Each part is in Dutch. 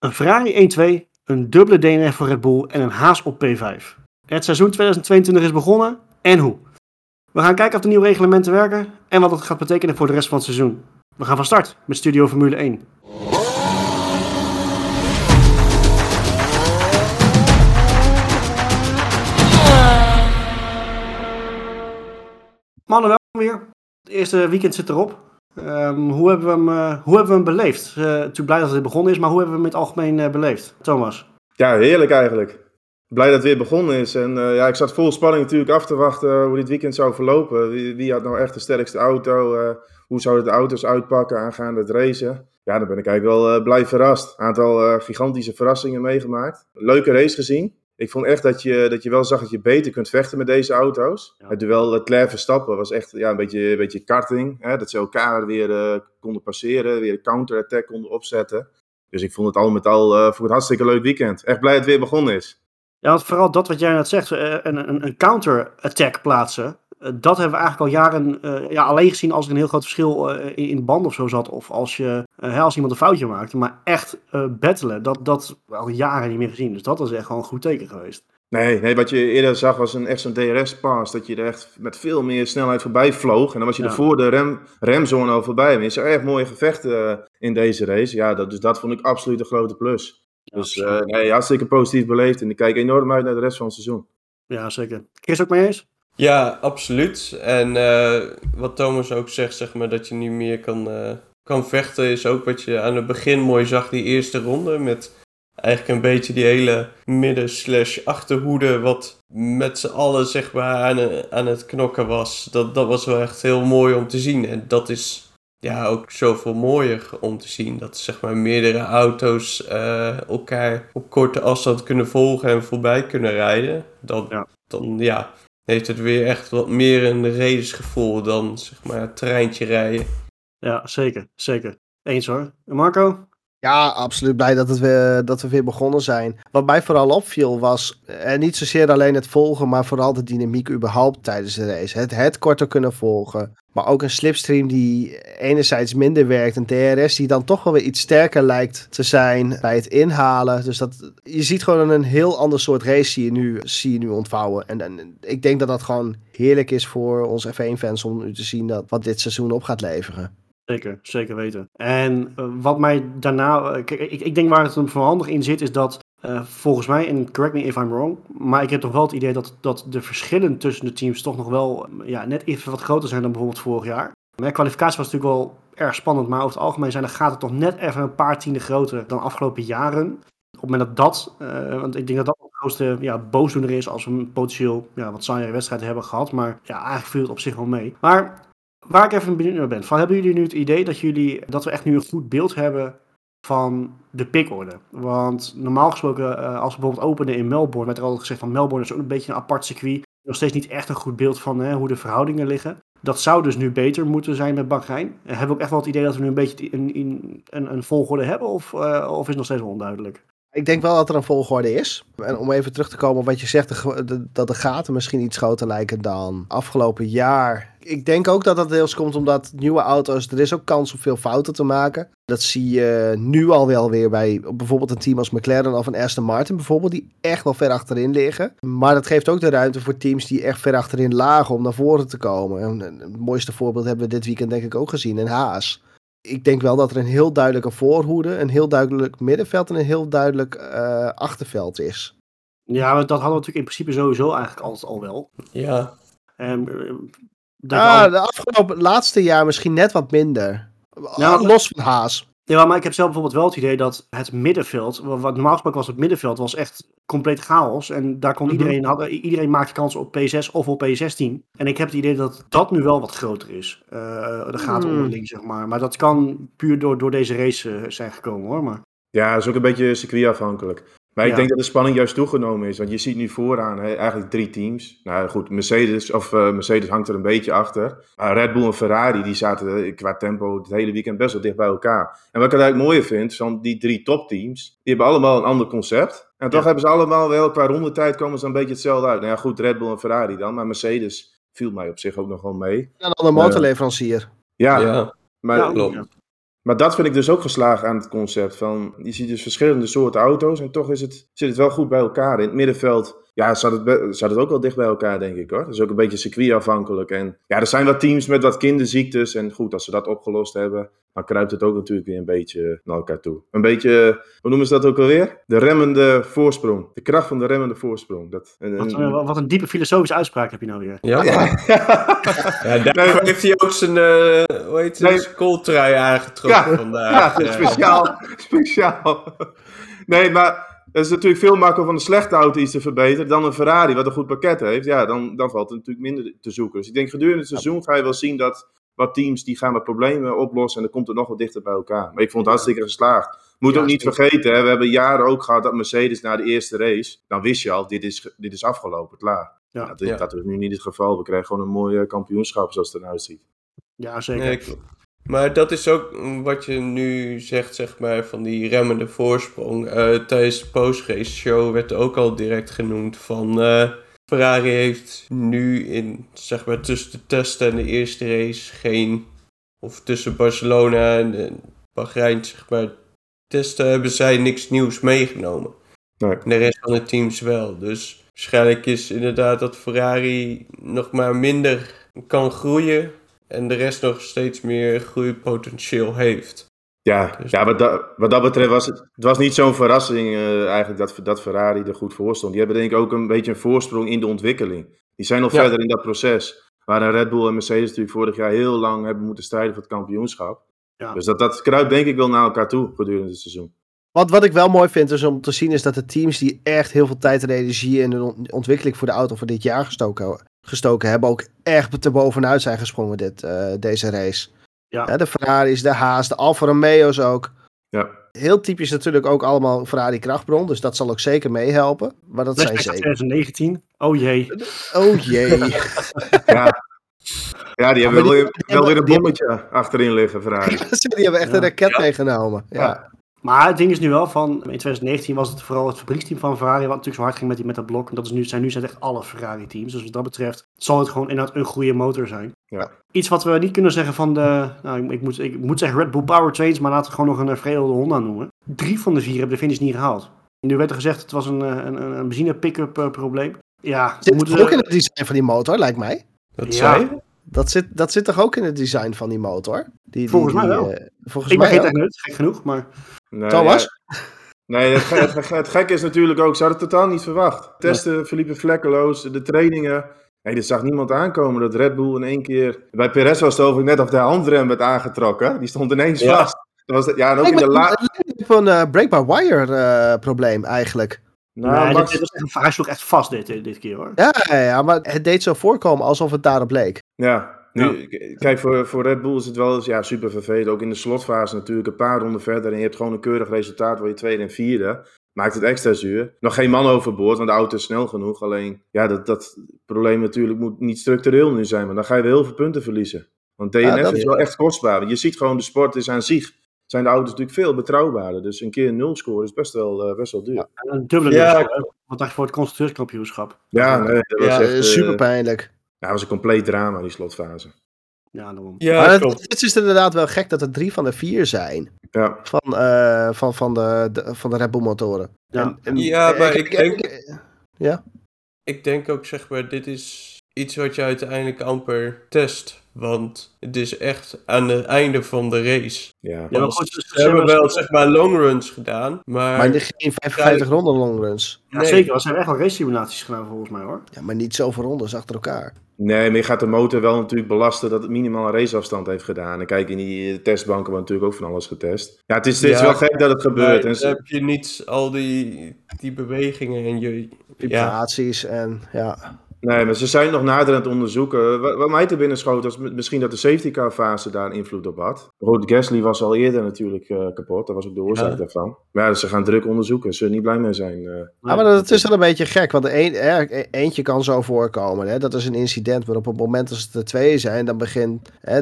een Ferrari 1-2, een dubbele DNF voor Red Bull en een Haas op P5. Het seizoen 2022 is begonnen en hoe. We gaan kijken of de nieuwe reglementen werken en wat het gaat betekenen voor de rest van het seizoen. We gaan van start met Studio Formule 1. Mannen, welkom weer. Het eerste weekend zit erop. Ehm, hoe, hebben we hem, eh, hoe hebben we hem beleefd? Uh, blij dat het begonnen is, maar hoe hebben we hem in het algemeen uh, beleefd? Thomas? Ja, heerlijk eigenlijk. Blij dat het weer begonnen is. En ja, ik zat vol spanning natuurlijk af te wachten hoe dit weekend zou verlopen. Wie, wie had nou echt de sterkste auto? hoe zouden de auto's uitpakken aangaande het racen? Ja, dan ben ik eigenlijk wel blij verrast. Een aantal gigantische verrassingen meegemaakt. Leuke race gezien. Ik vond echt dat je, dat je wel zag dat je beter kunt vechten met deze auto's. Ja. Het duel Leclerc Verstappen was echt ja, een, beetje, een beetje karting. Hè? Dat ze elkaar weer uh, konden passeren, weer een counter-attack konden opzetten. Dus ik vond het al met al uh, voor het hartstikke leuk weekend. Echt blij dat het weer begonnen is. Ja, want vooral dat wat jij net zegt, eh, een, een, een counter-attack plaatsen. Eh, dat hebben we eigenlijk al jaren uh, ja, alleen gezien als er een heel groot verschil uh, in, in de band of zo zat. Of als, je, als iemand een foutje maakte. Maar echt battelen, dat, dat al jaren niet meer gezien. Dus dat was echt gewoon een goed teken geweest. Nee, nee, wat je eerder zag was een, echt zo'n DRS-pass. Dat je er echt met veel meer snelheid voorbij vloog. En dan was je ja. er voor de rem, remzone al voorbij. Maar is er echt mooie gevechten in deze race. Ja, dat, dus dat vond ik absoluut een grote plus. Ja, dus nee, hartstikke positief beleefd. En ik kijk enorm uit naar de rest van het seizoen. Ja, zeker. Chris ook mee eens? Ja, absoluut. En uh, wat Thomas ook zegt, zeg maar, dat je niet meer kan, uh, kan vechten, is ook wat je aan het begin mooi zag, die eerste ronde. Met eigenlijk een beetje die hele midden-slash-achterhoede, wat met z'n allen, zeg maar, aan, aan het knokken was. Dat, dat was wel echt heel mooi om te zien. En dat is ja, ook zoveel mooier om te zien. Dat zeg maar meerdere auto's uh, elkaar op korte afstand kunnen volgen en voorbij kunnen rijden. Dan ja, dan, ja heeft het weer echt wat meer een racesgevoel dan zeg maar treintje rijden. Ja, zeker. Zeker. Eens hoor. Marco? Ja, absoluut blij dat, het dat we weer begonnen zijn. Wat mij vooral opviel was, en niet zozeer alleen het volgen, maar vooral de dynamiek überhaupt tijdens de race. Het, het korter kunnen volgen, maar ook een slipstream die enerzijds minder werkt. Een DRS die dan toch wel weer iets sterker lijkt te zijn bij het inhalen. Dus dat, je ziet gewoon een heel ander soort race zie je nu, zie je nu ontvouwen. En, en ik denk dat dat gewoon heerlijk is voor onze F1-fans om nu te zien dat, wat dit seizoen op gaat leveren. Zeker, zeker weten. En uh, wat mij daarna, kijk, ik, ik denk waar het een handig in zit, is dat uh, volgens mij, en correct me if I'm wrong, maar ik heb toch wel het idee dat, dat de verschillen tussen de teams toch nog wel ja, net even wat groter zijn dan bijvoorbeeld vorig jaar. Mijn kwalificatie was natuurlijk wel erg spannend, maar over het algemeen zijn de gaten toch net even een paar tienden groter dan afgelopen jaren. Op het moment dat dat, want ik denk dat dat de grootste ja, boosdoener is als we een potentieel ja, wat saaiere wedstrijd hebben gehad. Maar ja, eigenlijk viel het op zich wel mee. Maar Waar ik even benieuwd naar ben, van, hebben jullie nu het idee dat, jullie, dat we echt nu een goed beeld hebben van de pickorde? Want normaal gesproken, uh, als we bijvoorbeeld openen in Melbourne, werd er altijd gezegd van Melbourne is ook een beetje een apart circuit. Nog steeds niet echt een goed beeld van hè, hoe de verhoudingen liggen. Dat zou dus nu beter moeten zijn met Bahrein. Hebben we ook echt wel het idee dat we nu een beetje een, een, een volgorde hebben? Of, uh, of is het nog steeds wel onduidelijk? Ik denk wel dat er een volgorde is. En om even terug te komen op wat je zegt, dat de gaten misschien iets groter lijken dan afgelopen jaar. Ik denk ook dat dat deels komt omdat nieuwe auto's, er is ook kans om veel fouten te maken. Dat zie je nu al wel weer bij bijvoorbeeld een team als McLaren of een Aston Martin bijvoorbeeld, die echt wel ver achterin liggen. Maar dat geeft ook de ruimte voor teams die echt ver achterin lagen om naar voren te komen. En het mooiste voorbeeld hebben we dit weekend denk ik ook gezien in Haas ik denk wel dat er een heel duidelijke voorhoede, een heel duidelijk middenveld en een heel duidelijk uh, achterveld is. Ja, dat hadden we natuurlijk in principe sowieso eigenlijk altijd al wel. Ja. Um, ah, al... de afgelopen laatste jaar misschien net wat minder. Ja, los van Haas. Ja, maar ik heb zelf bijvoorbeeld wel het idee dat het middenveld, wat normaal gesproken was het middenveld, was echt compleet chaos. En daar kon mhm. iedereen, had, iedereen maakte kans op P6 of op P16. En ik heb het idee dat dat nu wel wat groter is. Uh, de gaten mm. onderling, zeg maar. Maar dat kan puur door, door deze race uh, zijn gekomen hoor. Maar... Ja, dat is ook een beetje circuitafhankelijk. Maar ik denk dat de spanning juist toegenomen is. Want je ziet nu vooraan hè, eigenlijk drie teams. Nou goed, Mercedes, of, uh, Mercedes hangt er een beetje achter. Maar Red Bull en Ferrari die zaten eh, qua tempo het hele weekend best wel dicht bij elkaar. En wat ik eigenlijk mooier vind, van die drie topteams, die hebben allemaal een ander concept. En toch hebben ze allemaal wel, qua rondetijd komen ze een beetje hetzelfde uit. Nou ja, goed, Red Bull en Ferrari dan. Maar Mercedes viel mij op zich ook nog wel mee. En dan een motorleverancier. Uh, ja, ja, maar klopt. Maar dat vind ik dus ook geslagen aan het concept. Van, je ziet dus verschillende soorten auto's en toch is het, zit het wel goed bij elkaar. In het middenveld ja, zat het, zat het ook wel dicht bij elkaar, denk ik hoor. Dat is ook een beetje circuitafhankelijk. En ja, er zijn wat teams met wat kinderziektes. En goed, als ze dat opgelost hebben, dan kruipt het ook natuurlijk weer een beetje naar elkaar toe. Een beetje, hoe noemen ze dat ook alweer? De remmende voorsprong. De kracht van de remmende voorsprong. Dat, een, Wat, een- een- wat een diepe filosofische uitspraak heb je nou weer. Ja, ja, ja daarvoor heeft hij ook zijn, eh hoe heet het, Nee. zijn kooltrui aangetrokken Ja, vandaag. Ja, Ja. speciaal. speciaal. Nee, maar het is natuurlijk veel makkelijker van een slechte auto iets te verbeteren dan een Ferrari wat een goed pakket heeft. Ja, dan, dan valt er natuurlijk minder te zoeken. Dus ik denk gedurende het seizoen ga je wel zien dat wat teams die gaan wat problemen oplossen en dan komt het nog wat dichter bij elkaar. Maar ik vond het hartstikke geslaagd. Moet Ja, ook niet vergeten, hè, we hebben jaren ook gehad dat Mercedes na de eerste race, dan wist je al, dit is, dit is afgelopen, klaar. Ja. Dat, is, Ja. dat is nu niet het geval. We krijgen gewoon een mooi eh, kampioenschap zoals het eruit ziet. Ja, zeker. Nee. Maar dat is ook wat je nu zegt, zeg maar, van die remmende voorsprong. Eh, tijdens de post-race show werd ook al direct genoemd van... eh, Ferrari heeft nu in, zeg maar, tussen de testen en de eerste race geen... Of tussen Barcelona en, en Bahrein, zeg maar, testen hebben zij niks nieuws meegenomen. Nee. De rest van de teams wel. Dus waarschijnlijk is inderdaad dat Ferrari nog maar minder kan groeien. En de rest nog steeds meer groeipotentieel heeft. Ja, Dus- ja wat, dat, wat dat betreft was het, het was niet zo'n verrassing eh, eigenlijk dat, dat Ferrari er goed voor stond. Die hebben denk ik ook een beetje een voorsprong in de ontwikkeling. Die zijn nog Ja. verder in dat proces. Waar een Red Bull en Mercedes natuurlijk vorig jaar heel lang hebben moeten strijden voor het kampioenschap. Ja. Dus dat, dat kruipt denk ik wel naar elkaar toe gedurende het seizoen. Wat, wat ik wel mooi vind is om te zien is dat de teams die echt heel veel tijd en energie in de on- ontwikkeling voor de auto voor dit jaar gestoken, gestoken hebben, ook echt te bovenuit zijn gesprongen dit, eh, deze race. Ja. Hè, de Ferraris, de Haas, de Alfa Romeo's ook. Ja, Heel typisch natuurlijk ook allemaal Ferrari krachtbron, dus dat zal ook zeker meehelpen. Maar dat zijn zeker. 2019. Oh jee. Oh jee. ja. ja die hebben wel, die- weer- die wel weer een bommetje achterin liggen, Ferrari. die hebben echt Ja. een raket meegenomen. Ja. Maar het ding is nu wel van, in 2019 was het vooral het fabrieksteam van Ferrari, wat natuurlijk zo hard ging met, die, met dat blok. En dat is nu, zijn nu zijn echt alle Ferrari teams. Dus wat dat betreft zal het gewoon inderdaad een goede motor zijn. Ja. Iets wat we niet kunnen zeggen van de, nou ik, ik moet, ik moet zeggen Red Bull Powertrains, maar laten we gewoon nog een uh, veredelde Honda noemen. Drie van de vier hebben de finish niet gehaald. Nu werd er gezegd het was een, eh, een, een, een benzine pick-up eh, probleem. Ja, we Zit moeten, toch ook in het design van die motor, lijkt mij. Dat Ja. zei? Dat zit, dat zit toch ook in het design van die motor? Die, die- Volgens mij die, wel. eh, volgens ik ben mij geen ook. techneut, gek genoeg, maar Nee, Thomas? ja. Nee, het, het, ge- het gekke is natuurlijk ook, ze hadden het totaal niet verwacht. Testen verliepen vlekkeloos, de trainingen. Nee, dit zag niemand aankomen dat Red Bull in één keer... Bij Perez was het over net of de handrem werd aangetrokken. Die stond ineens Ja. vast. Dat was de- ja, en ook in de me- la... het lijkt me op een eh, break-by-wire eh, probleem eigenlijk. Nou, nee, dit- Max- dit was echt, hij sloeg echt vast dit, dit keer hoor. Ja, ja, maar het deed zo voorkomen alsof het daarop leek. Ja, nu, kijk, voor, voor Red Bull is het wel eens ja, super vervelend. Ook in de slotfase natuurlijk een paar ronden verder. En je hebt gewoon een keurig resultaat waar je tweede en vierde. Maakt het extra zuur. Nog geen man overboord, want de auto is snel genoeg. Alleen, ja, dat, dat probleem natuurlijk moet niet structureel nu zijn. Maar dan ga je weer heel veel punten verliezen. Want DNF Ja, is wel echt kostbaar. Want je ziet gewoon, de sport is aan zich. Zijn de auto's natuurlijk veel betrouwbaarder. Dus een keer een nul scoren is best wel, eh, best wel duur. Ja, En een dubbele Ja. ja. Wat dacht je voor het constructeurskampioenschap? nee, dat was Ja, echt... eh, Super pijnlijk. ja, dat was een compleet drama, die slotfase. Ja, daarom. Ja, maar het, is inderdaad wel gek dat er drie van de vier zijn. Ja, Van, eh, van, van, de, de- van de Red Bull motoren. Ja. En- en- Ja, maar ik denk- denk... Ik denk ook, zeg maar, dit is iets wat je uiteindelijk amper test. Want het is echt aan het einde van de race. ja. Ja, maar goed, dus- ze hebben wel, zeg maar, long runs gedaan. Maar, Maar de- geen 55 ronden longruns. Ja, nee. zeker. Er zijn echt wel race simulaties gedaan volgens mij hoor. Ja, maar niet zoveel rondes achter elkaar. Nee, maar je gaat de motor wel natuurlijk belasten dat het minimaal een raceafstand heeft gedaan. En kijk, in die testbanken wordt natuurlijk ook van alles getest. Ja, het is, het is Ja. wel gek dat het gebeurt. En heb je niet al die, die bewegingen en je... Ja, Vibraties en ja. Nee, maar ze zijn nog nader aan het onderzoeken. Wat, wat mij te binnen schoot was misschien dat de safety car fase daar invloed op had. Goed, Gasly was al eerder natuurlijk eh, kapot. Dat was ook de oorzaak Ja. daarvan. Maar ja, ze gaan druk onderzoeken. Ze zullen niet blij mee zijn. eh. Ja, maar dat is wel een beetje gek, want een, eh, eentje kan zo voorkomen. Hè? Dat is een incident, maar op het moment dat het er twee zijn, dan begint, hè,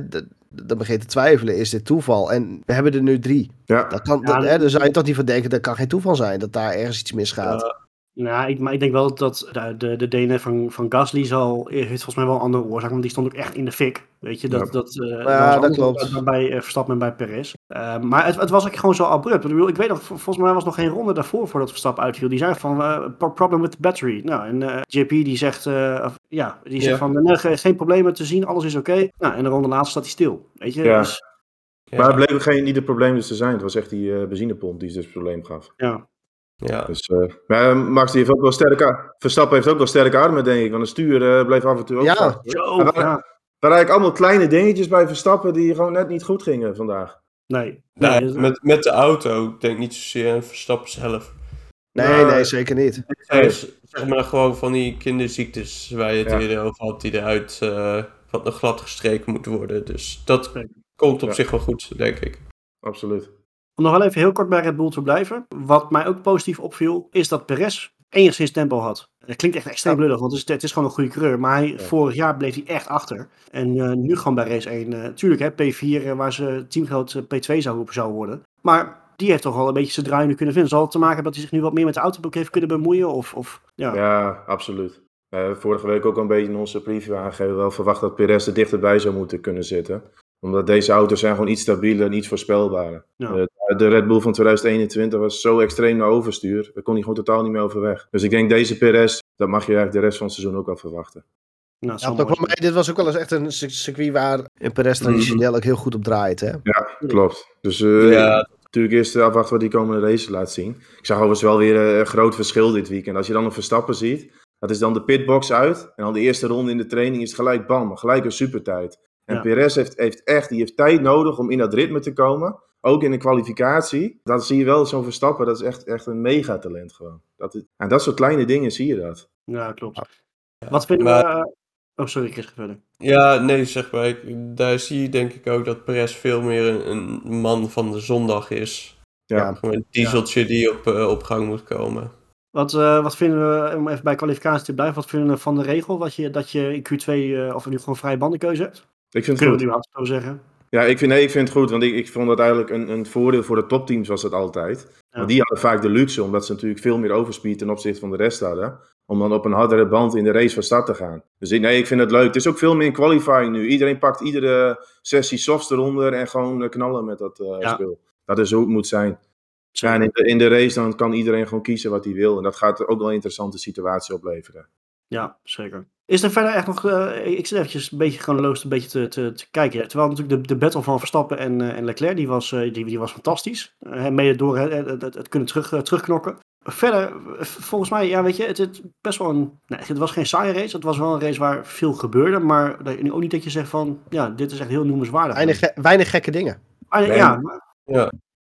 dan begint te twijfelen, is dit toeval? En we hebben er nu drie. Ja, Dat kan, Ja, dat, hè, dan zou je toch niet van denken, dat kan geen toeval zijn, dat daar ergens iets misgaat. Ja. Nou, ik, maar ik denk wel dat de, de, de DNF van, van Gasly zal, heeft volgens mij wel een andere oorzaak, want die stond ook echt in de fik. Weet je, dat, Ja. dat, eh, Ja, dat klopt. dan bij eh, Verstappen en bij Perez. Eh, maar het, het was ook gewoon zo abrupt. Ik, bedoel, ik weet nog, vol- volgens mij was nog geen ronde daarvoor voordat Verstappen uitviel. Die zei van, eh, pro- problem with the battery. Nou, en eh, JP die zegt, eh, of, ja, die zegt Ja. van, nee, ge- geen problemen te zien, alles is oké. Nou, en de ronde later staat hij stil. Weet je, Ja. dus, Ja. Maar het bleek geen niet het probleem dus te zijn. Het was echt die eh, benzinepomp die dus het probleem gaf. ja. Ja. Dus, eh, maar eh, Max die heeft ook wel sterke Verstappen heeft ook wel sterke armen, denk ik. Want het stuur eh, bleef af en toe ook Ja. vast. Er waren eigenlijk allemaal kleine dingetjes bij Verstappen die gewoon net niet goed gingen vandaag. Nee. Nee, Nee, met, met de auto, ik denk niet zozeer aan Verstappen zelf. Nee, Nou, nee, zeker niet. Het zijn zeg maar gewoon van die kinderziektes waar je het Ja. eerder over had, die eruit eh, wat nog glad gestreken moeten worden. Dus dat komt op Ja. zich wel goed, denk ik. Absoluut. Om nog wel even heel kort bij Red Bull te blijven. Wat mij ook positief opviel, is dat Perez enigszins tempo had. Het klinkt echt extreem Ja. lullig, want het is, het is gewoon een goede coureur. Maar hij, Ja. vorig jaar bleef hij echt achter. En eh, nu gewoon bij race 1. eh tuurlijk, hè, P4, eh, waar ze teamgenoot eh, P2 zou, zou worden. Maar die heeft toch wel een beetje zijn draai nu kunnen vinden. Zal het te maken hebben dat hij zich nu wat meer met de autoboek heeft kunnen bemoeien? Of, of ja. Ja, absoluut. Vorige week ook al een beetje in onze preview aangegeven. Wel verwacht dat Perez er dichterbij zou moeten kunnen zitten. Omdat deze auto's zijn gewoon iets stabieler en iets voorspelbaarder. Ja. Eh, de Red Bull van 2021 was zo extreem naar overstuur. Daar kon hij gewoon totaal niet meer overweg. Dus ik denk deze Perez, dat mag je eigenlijk de rest van het seizoen ook wel verwachten. Nou, Ja, dit was ook wel eens echt een cir- circuit waar een Perez traditioneel ook heel goed op draait. Hè? Ja, klopt. Dus eh, Ja. natuurlijk eerst afwachten wat die komende race laat zien. Ik zag overigens wel weer eh, een groot verschil dit weekend. Als je dan een Verstappen ziet, dat is dan de pitbox uit. En dan de eerste ronde in de training is gelijk bam, gelijk een supertijd. En Ja. Perez heeft, heeft echt die heeft tijd nodig om in dat ritme te komen. Ook in de kwalificatie. Dat zie je wel, zo'n Verstappen, dat is echt, echt een megatalent gewoon. Dat is, en dat soort kleine dingen zie je dat. Ja, klopt. Wat vinden maar- we... eh, Oh, sorry, Chris, verder. Ja, nee, zeg maar. Ik, daar zie je denk ik ook dat Perez veel meer een, een man van de zondag is. Ja. Gewoon een dieseltje die op, eh, op gang moet komen. Wat, eh, wat vinden we, om even bij kwalificatie te blijven, wat vinden we van de regel dat je, dat je in Q2 eh, of nu gewoon vrije bandenkeuze hebt? Ik vind het goed. we zo zeggen? Ja, ik vind, nee, ik vind het goed, want ik, ik vond dat eigenlijk een, een voordeel voor de topteams was dat altijd. Ja. Want die hadden vaak de luxe, omdat ze natuurlijk veel meer overspeed ten opzichte van de rest hadden, om dan op een hardere band in de race van start te gaan. Dus ik, nee, ik vind het leuk. Het is ook veel meer in qualifying nu. Iedereen pakt iedere sessie softs eronder en gewoon eh, knallen met dat Ja. spul. Dat is hoe het moet zijn. Ja, en in de, in de race dan kan iedereen gewoon kiezen wat hij wil. En dat gaat ook wel een interessante situatie opleveren. Ja, zeker. Is er verder echt nog, eh, ik zit eventjes een beetje chronologisch een beetje te, te, te kijken. Terwijl natuurlijk de, de battle van Verstappen en, eh, en Leclerc, die was, eh, die, die was fantastisch. Mede door het, het, kunnen terug, terugknokken. Verder, volgens mij, ja weet je, het, het best wel een, nee, het was geen saaie race. Het was wel een race waar veel gebeurde, maar dat- ook niet dat je zegt van, ja, dit is echt heel noemenswaardig. Weinig, ge- weinig gekke dingen. Ah, Nee. Ja,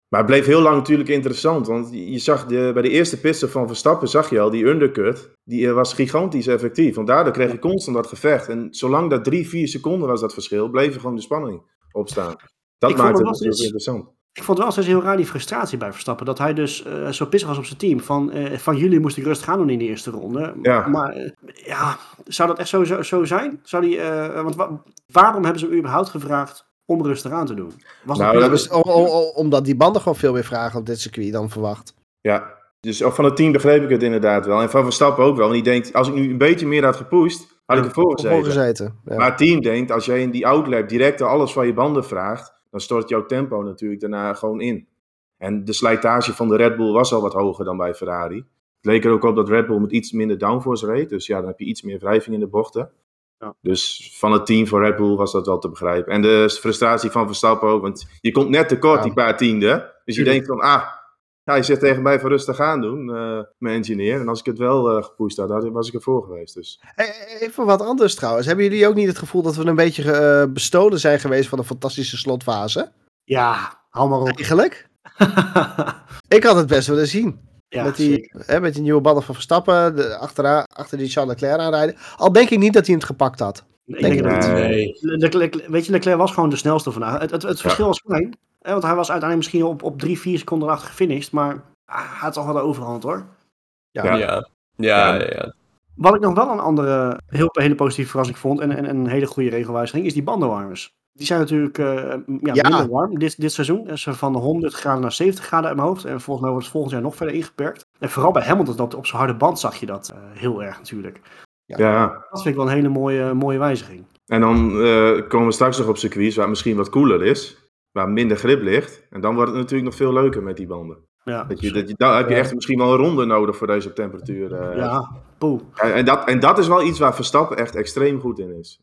maar- het bleef heel lang natuurlijk interessant. Want je zag de, bij de eerste pitstop van Verstappen, zag je al, die undercut, die eh, was gigantisch effectief. Want daardoor kreeg je constant dat gevecht. En zolang dat drie, vier seconden was dat verschil, bleef er gewoon de spanning opstaan. Dat Ik maakte het natuurlijk interessant. Ik vond wel steeds heel raar die frustratie bij Verstappen. Dat hij dus eh, zo pissig was op zijn team. Van, eh, van jullie moest ik rustig gaan doen in de eerste ronde. Ja. Maar ja, zou dat echt zo, zo, zo zijn? Zou die, want wa- waarom hebben ze hem überhaupt gevraagd om rustig aan te doen? Was Nou, dat is- O- o- o- omdat die banden gewoon veel meer vragen op dit circuit dan verwacht. Ja, dus van het team begreep ik het inderdaad wel. En van Verstappen ook wel. Want die denkt, als ik nu een beetje meer had gepusht, had ik ervoor Voor gezeten. gezeten. Ja. Maar het team denkt, als jij in die outlap direct alles van je banden vraagt, dan stort jouw tempo natuurlijk daarna gewoon in. En de slijtage van de Red Bull was al wat hoger dan bij Ferrari. Het leek er ook op dat Red Bull met iets minder downforce reed. Dus ja, dan heb je iets meer wrijving in de bochten. Ja. Dus van het team van Red Bull was dat wel te begrijpen. En de frustratie van Verstappen ook. Want je komt net tekort, Ja. die paar tiende. Dus je denkt van, ah, ja, je zegt tegen mij van rustig aan doen, eh, mijn engineer. En als ik het wel eh gepusht had, was ik ervoor geweest. Dus Hey, Even wat anders trouwens. Hebben jullie ook niet het gevoel dat we een beetje eh, bestolen zijn geweest van een fantastische slotfase? Ja, hou maar op. Eigenlijk? Ik had het best willen zien. Ja, met, die, hè, met die nieuwe banden van Verstappen, de, achteraan, achter die Charles Leclerc aanrijden. Al denk ik niet dat hij het gepakt had. Ik denk ik niet. Nee. Leclerc- weet je, Leclerc was gewoon de snelste vandaag. Het, het, het verschil was klein. Hè, want hij was uiteindelijk misschien op, op drie, vier seconden achter gefinished. Maar hij had toch wel de overhand hoor. Ja. Ja. Ja. Ja, ja, Ja. ja. Wat ik nog wel een andere heel, hele positieve verrassing vond en, en, en een hele goede regelwijziging is die bandenwarmers. Die zijn natuurlijk eh, ja, Ja. minder warm dit, dit seizoen. Dus van de 100 graden naar 70 graden in mijn hoofd. En volgens mij wordt het volgend jaar nog verder ingeperkt. En vooral bij Hamilton, dat op zijn harde band zag je dat eh, heel erg natuurlijk. Ja. Dat vind ik wel een hele mooie, mooie wijziging. En dan eh, komen we straks nog op circuits waar het misschien wat koeler is. Waar minder grip ligt. En dan wordt het natuurlijk nog veel leuker met die banden. Ja, Dat je, dat je, dan heb je echt misschien wel een ronde nodig voor deze temperatuur. eh. ja poeh. En, en dat, en dat is wel iets waar Verstappen echt extreem goed in is.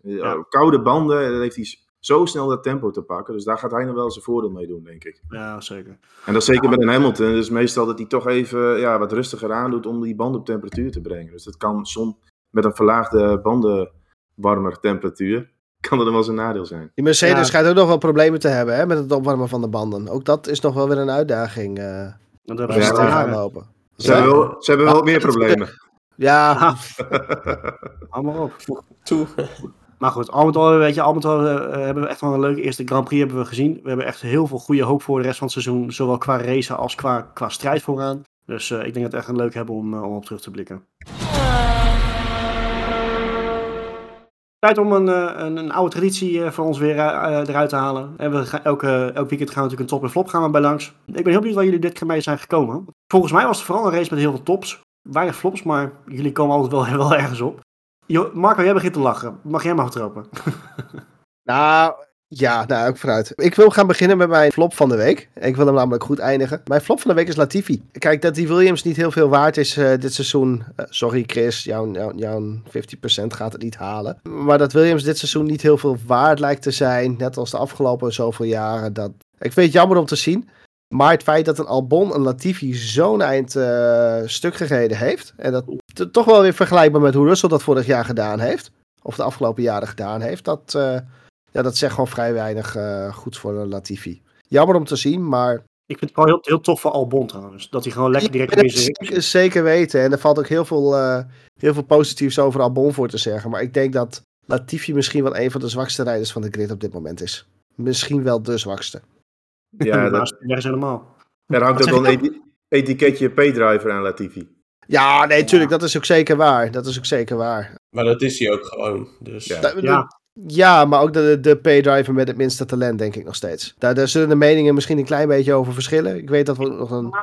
Koude banden, dan heeft hij zo snel dat tempo te pakken. Dus daar gaat hij nog wel zijn voordeel mee doen, denk ik. Ja, zeker. En dat is zeker met een Hamilton. Dus meestal dat hij toch even ja, wat rustiger aandoet om die band op temperatuur te brengen. Dus dat kan soms met een verlaagde bandenwarmer temperatuur. Kan dat dan wel zijn nadeel zijn. Die Mercedes Ja. schijnt ook nog wel problemen te hebben hè, met het opwarmen van de banden. Ook dat is nog wel weer een uitdaging. eh Dat Ja, ze tegenaan tegenaan lopen. Ze hebben wel, ze hebben wel Ah, meer problemen. Ja, Allemaal op. Toe. Maar goed, al met al, weet je, al eh, hebben we echt wel een leuke eerste Grand Prix hebben we gezien. We hebben echt heel veel goede hoop voor de rest van het seizoen. Zowel qua race als qua, qua strijd vooraan. Dus eh, ik denk dat we echt een leuk hebben om, eh, om op terug te blikken. Tijd om een, een, oude traditie voor ons weer eruit te halen. En we gaan, elke, elk weekend gaan we natuurlijk een top en flop gaan we bij langs. Ik ben heel benieuwd waar jullie dit keer mee zijn gekomen. Volgens mij was het vooral een race met heel veel tops. Weinig flops, maar jullie komen altijd wel ergens op. Marco, jij begint te lachen. Mag jij maar trappen? nou, ja, nou, ook vooruit. Ik wil gaan beginnen met mijn flop van de week. Ik wil hem namelijk goed eindigen. Mijn flop van de week is Latifi. Kijk, dat die Williams niet heel veel waard is eh, dit seizoen. eh, sorry Chris, jouw, jouw, jouw 50% gaat het niet halen. Maar dat Williams dit seizoen niet heel veel waard lijkt te zijn. Net als de afgelopen zoveel jaren. Dat... Ik vind het jammer om te zien. Maar het feit dat een Albon een Latifi zo'n eind eh, stuk gereden heeft. En dat toch wel weer vergelijkbaar met hoe Russell dat vorig jaar gedaan heeft. Of de afgelopen jaren gedaan heeft. Dat, eh, ja, dat zegt gewoon vrij weinig eh goeds voor een Latifi. Jammer om te zien, maar Ik vind het wel heel, heel tof voor Albon trouwens. Dat hij gewoon lekker direct zijn zeker, zeker weten. En er valt ook heel veel, heel veel positiefs over Albon voor te zeggen. Maar ik denk dat Latifi misschien wel een van de zwakste rijders van de grid op dit moment is. Misschien wel de zwakste. Ja, dat, is helemaal. er hangt ook wel een eti- etiketje P-driver aan Latifi. Ja, nee, tuurlijk. Dat is ook zeker waar. Dat is ook zeker waar. Maar dat is hij ook gewoon. Dus. Ja. Da- Ja. ja, maar ook de, de P-driver met het minste talent, denk ik nog steeds. Daar, daar zullen de meningen misschien een klein beetje over verschillen. Ik weet dat we nog een...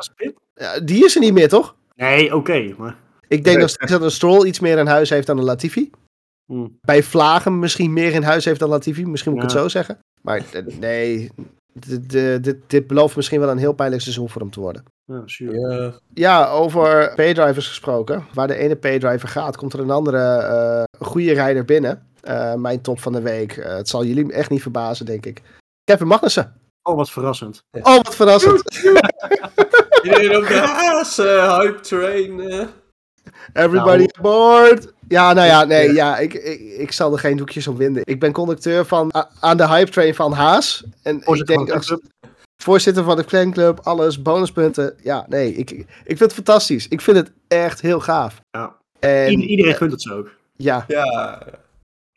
Ja, die is er niet meer, toch? Nee, oké. maar Ik denk Nee. nog steeds dat een Stroll iets meer in huis heeft dan een Latifi. hm. Bij Vlagen misschien meer in huis heeft dan Latifi. Misschien moet ik het zo zeggen. Maar nee, dit, dit, dit, dit belooft misschien wel een heel pijnlijk seizoen voor hem te worden. ja, sure. Ja. Over P-drivers gesproken. Waar de ene P-driver gaat, komt er een andere eh, goede rijder binnen. Eh, mijn top van de week. Eh, het zal jullie echt niet verbazen, denk ik. Kevin Magnussen. Oh, wat verrassend. Oh, wat verrassend. Iedereen op de haas, hype train. Everybody Nou. aboard. Ja, nou ja, nee, ja, ik, ik, ik zal er geen doekjes om winden. Ik ben conducteur van, a- aan de hype train van Haas. En ik Voorzitter denk van de als, voorzitter van de fanclub, alles, bonuspunten. Ja, nee, ik, ik vind het fantastisch. Ik vind het echt heel gaaf. Ja. En, Ieder- iedereen gunt het zo ook. ja, Ja.